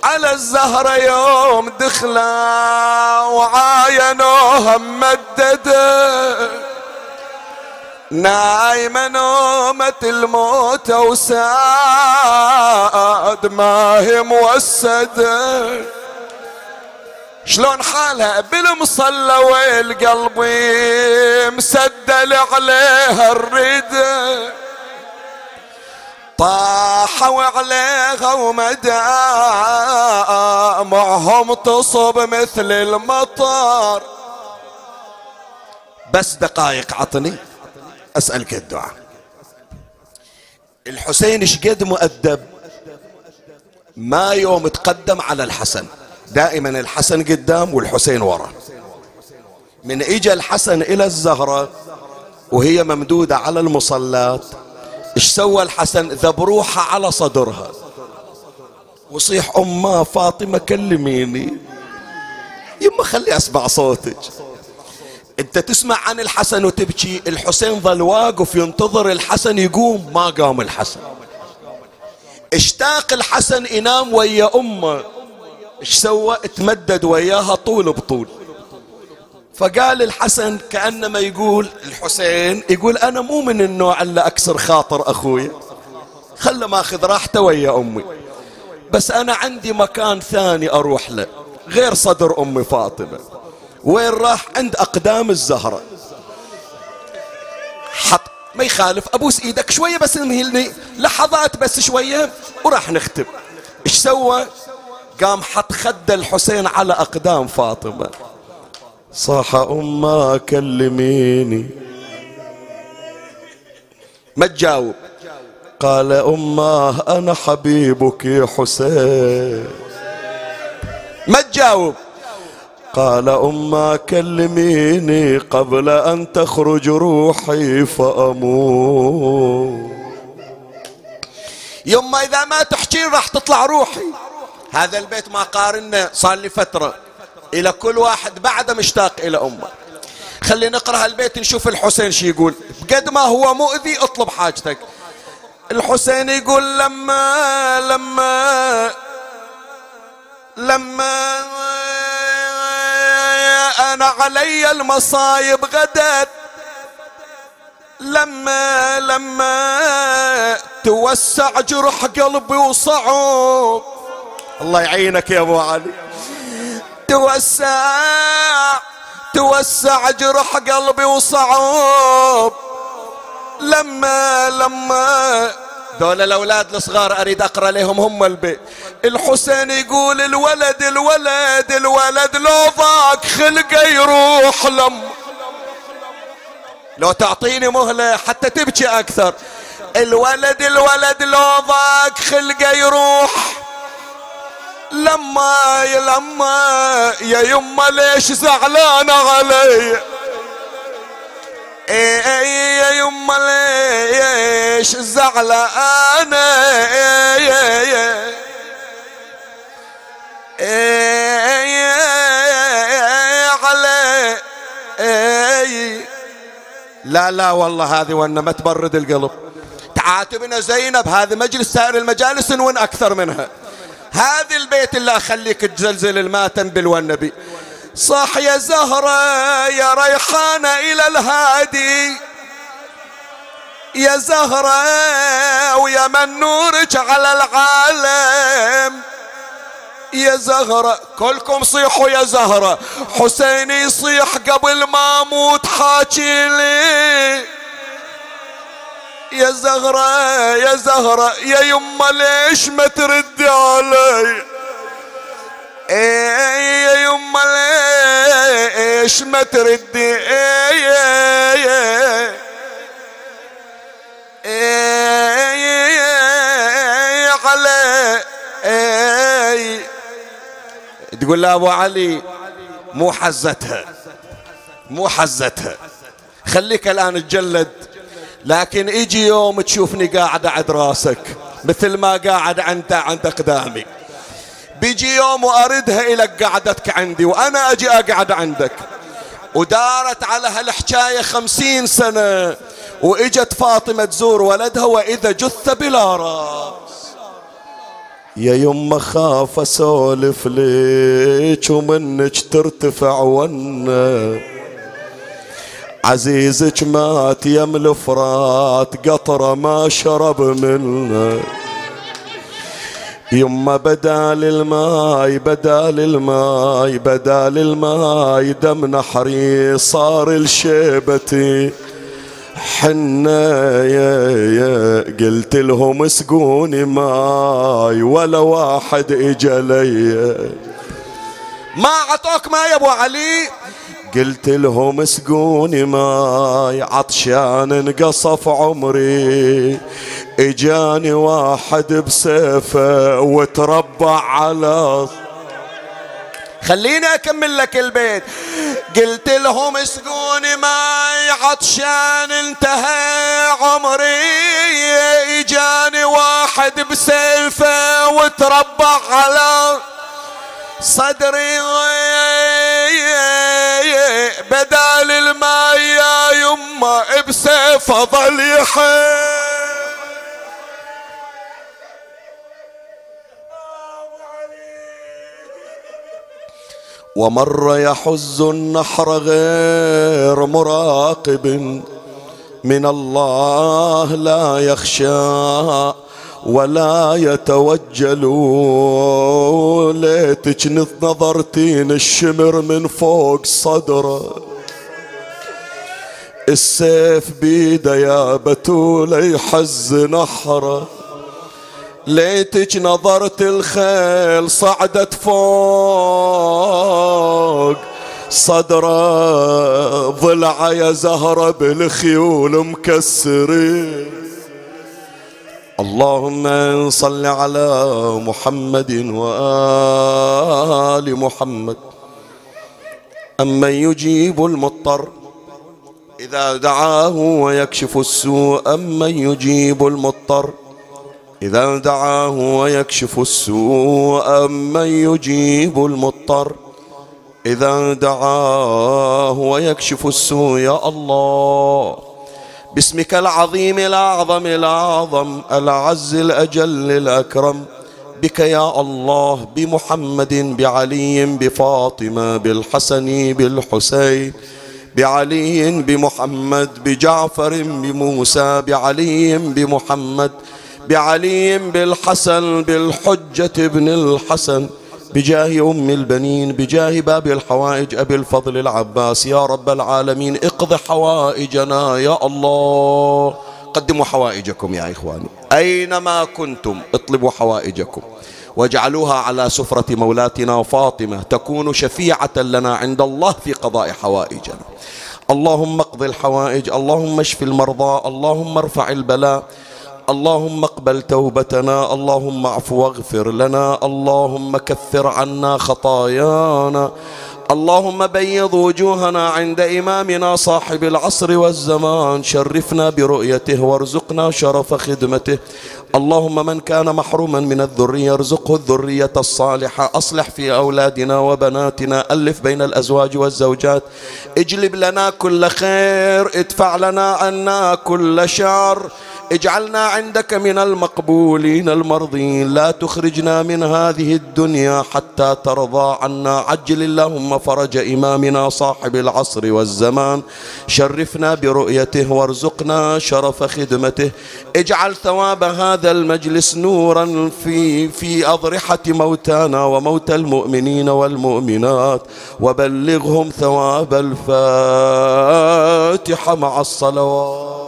على الزهرة يوم دخلا وعاينوها ممدده نايمة نومة الموت وساد ما هي موسدة. شلون حالها؟ بالمصلى والقلب مسدل عليها الردة طاحوا عليها ومدامعهم تصب مثل المطر. بس دقايق عطني. أسألك الدعاء. الحسين شقد مؤدب؟ ما يوم تقدم على الحسن. دائما الحسن قدام والحسين ورا من اجى الحسن إلى الزهرة وهي ممدودة على المصلات إيش سوى الحسن؟ ذبروحة على صدرها. وصيح امه فاطمة كلميني. يما خلي أسمع صوتك. انت تسمع عن الحسن وتبكي. الحسين ظل واقف ينتظر الحسن يقوم ما قام الحسن. اشتاق الحسن ينام ويا أمه. إيش سوى؟ تمدد وياها طول بطول. فقال الحسن كأنما يقول الحسين يقول أنا مو من النوع اللي أكسر خاطر أخويا خل ماخذ راحته ويا أمي. بس أنا عندي مكان ثاني أروح له غير صدر أمي فاطمة. وين راح؟ عند أقدام الزهرة حط ما يخالف. أبوس إيدك شوية بس انهلني. لحظات بس شوية وراح نختم. إيش سوى؟ قام حط خد الحسين على أقدام فاطمة. صاح أمة كلميني. ما تجاوب. قال أمة أنا حبيبك يا حسين. ما تجاوب. قال أمه كلميني قبل أن تخرج روحي فأموت. يما إذا ما تحكين راح تطلع روحي. هذا البيت ما قارنا صار لي فترة. إلى كل واحد بعده مشتاق إلى أمه. خلي نقرأ البيت نشوف الحسين شي يقول. بقد ما هو مؤذي اطلب حاجتك. الحسين يقول لما لما لما أنا علي المصايب غدت لما لما توسع جرح قلبي وصعب. الله يعينك يا أبو علي. توسع توسع جرح قلبي وصعب. لما لما دول الأولاد الصغار أريد أقرأ لهم هم البيت الحسين يقول الولد الولد الولد لو ضاق خلقه يروح لم. لو تعطيني مهلة حتى تبكي أكثر. الولد الولد لو ضاق خلقه يروح. لما يا لما يا يما ليش زعلانة علي؟ يا يما ليش زعلانة إيه إيه إيه إيه علي. لا لا والله هذه وأنا ما تبرد القلب. تعاتبنا زينب هذا مجلس سائر المجالس وين أكثر منها. هذا البيت اللي أخليك تزلزل الماتم بالونبي صح يا زهرة يا ريحانة إلى الهادي. يا زهرة ويا من نورك على العالم. يا زهرة كلكم صيحوا يا زهرة. حسين يصيح قبل ما أموت حاكي لي. يا زهرة يا زهرة يا يما ليش ما تردي علي؟ إيه يا يما ليش ما تردي إيه إيه إيه؟ تقول له أبو علي مو حزتها مو حزتها. خليك الآن تجلد لكن أجي يوم تشوفني قاعد عند راسك مثل ما قاعد انت عند أقدامي. بيجي يوم وأردها إلك قعدتك عندي وأنا أجي أقعد عندك. ودارت على هالحكاية خمسين سنة وإجت فاطمة تزور ولدها وإذا جثة بلا راس. يا يما خاف أسولف ليك ومنك ترتفع ونه. عزيزك مات يم الفرات قطرة ما شرب منه. يما بدال الماي بدال الماي بدال الماي دم نحري صار الشيبتي حنا يا يا قلت لهم اسقوني ماي ولا واحد اجى ما عطوك ما يا أبو علي؟ قلت لهم اسقوني ماي عطشان انقصف عمري. اجاني واحد بسيفه وتربع على خليني اكمل لك البيت. قلت لهم اسقوني ماي عطشان انتهى عمري. اجاني واحد بسيفه وتربع على صدري. بدال الماء يا يما بسيف ظل يحيي ومر يحز النحر غير مراقب. من الله لا يخشى ولا يتوجل. ليتك نظرتين الشمر من فوق صدره السيف بيده يا بتول يحز نحره ليتك نظرت الخيل صعدت فوق. صدره ضلع يا زهرة بالخيول مكسرين. اللهم صل على محمد وآل محمد. أمن يجيب المضطر. إذا دعاه ويكشف السوء أمن يجيب المضطر. إذا دعاه ويكشف السوء أمن يجيب المضطر. إذا دعاه ويكشف السوء يا الله باسمك العظيم الأعظم الأعظم الأعز الأجل الأكرم. بك يا الله بمحمد بعلي بفاطمة بالحسن بالحسين. بعلي بمحمد بجعفر بموسى. بعلي بمحمد بعلي بالحسن بالحجة ابن الحسن بجاه أم البنين بجاه باب الحوائج أبي الفضل العباس يا رب العالمين اقض حوائجنا يا الله قدموا حوائجكم يا إخواني أينما كنتم اطلبوا حوائجكم واجعلوها على سفرة مولاتنا فاطمة تكون شفيعة لنا عند الله في قضاء حوائجنا اللهم اقض الحوائج اللهم اشف المرضى اللهم ارفع البلاء اللهم اقبل توبتنا اللهم اعف واغفر لنا اللهم كفر عنا خطايانا اللهم بيض وجوهنا عند إمامنا صاحب العصر والزمان شرفنا برؤيته وارزقنا شرف خدمته. اللهم من كان محروما من الذرية ارزقه الذرية الصالحة أصلح في أولادنا وبناتنا ألف بين الأزواج والزوجات اجلب لنا كل خير ادفع لنا عنا كل شر اجعلنا عندك من المقبولين المرضين لا تخرجنا من هذه الدنيا حتى ترضى عنا عجل اللهم فرج إمامنا صاحب العصر والزمان شرفنا برؤيته وارزقنا شرف خدمته اجعل ثواب المجلس نورا في في أضرحة موتانا وموتى المؤمنين والمؤمنات وبلغهم ثواب الفاتحة مع الصلوات.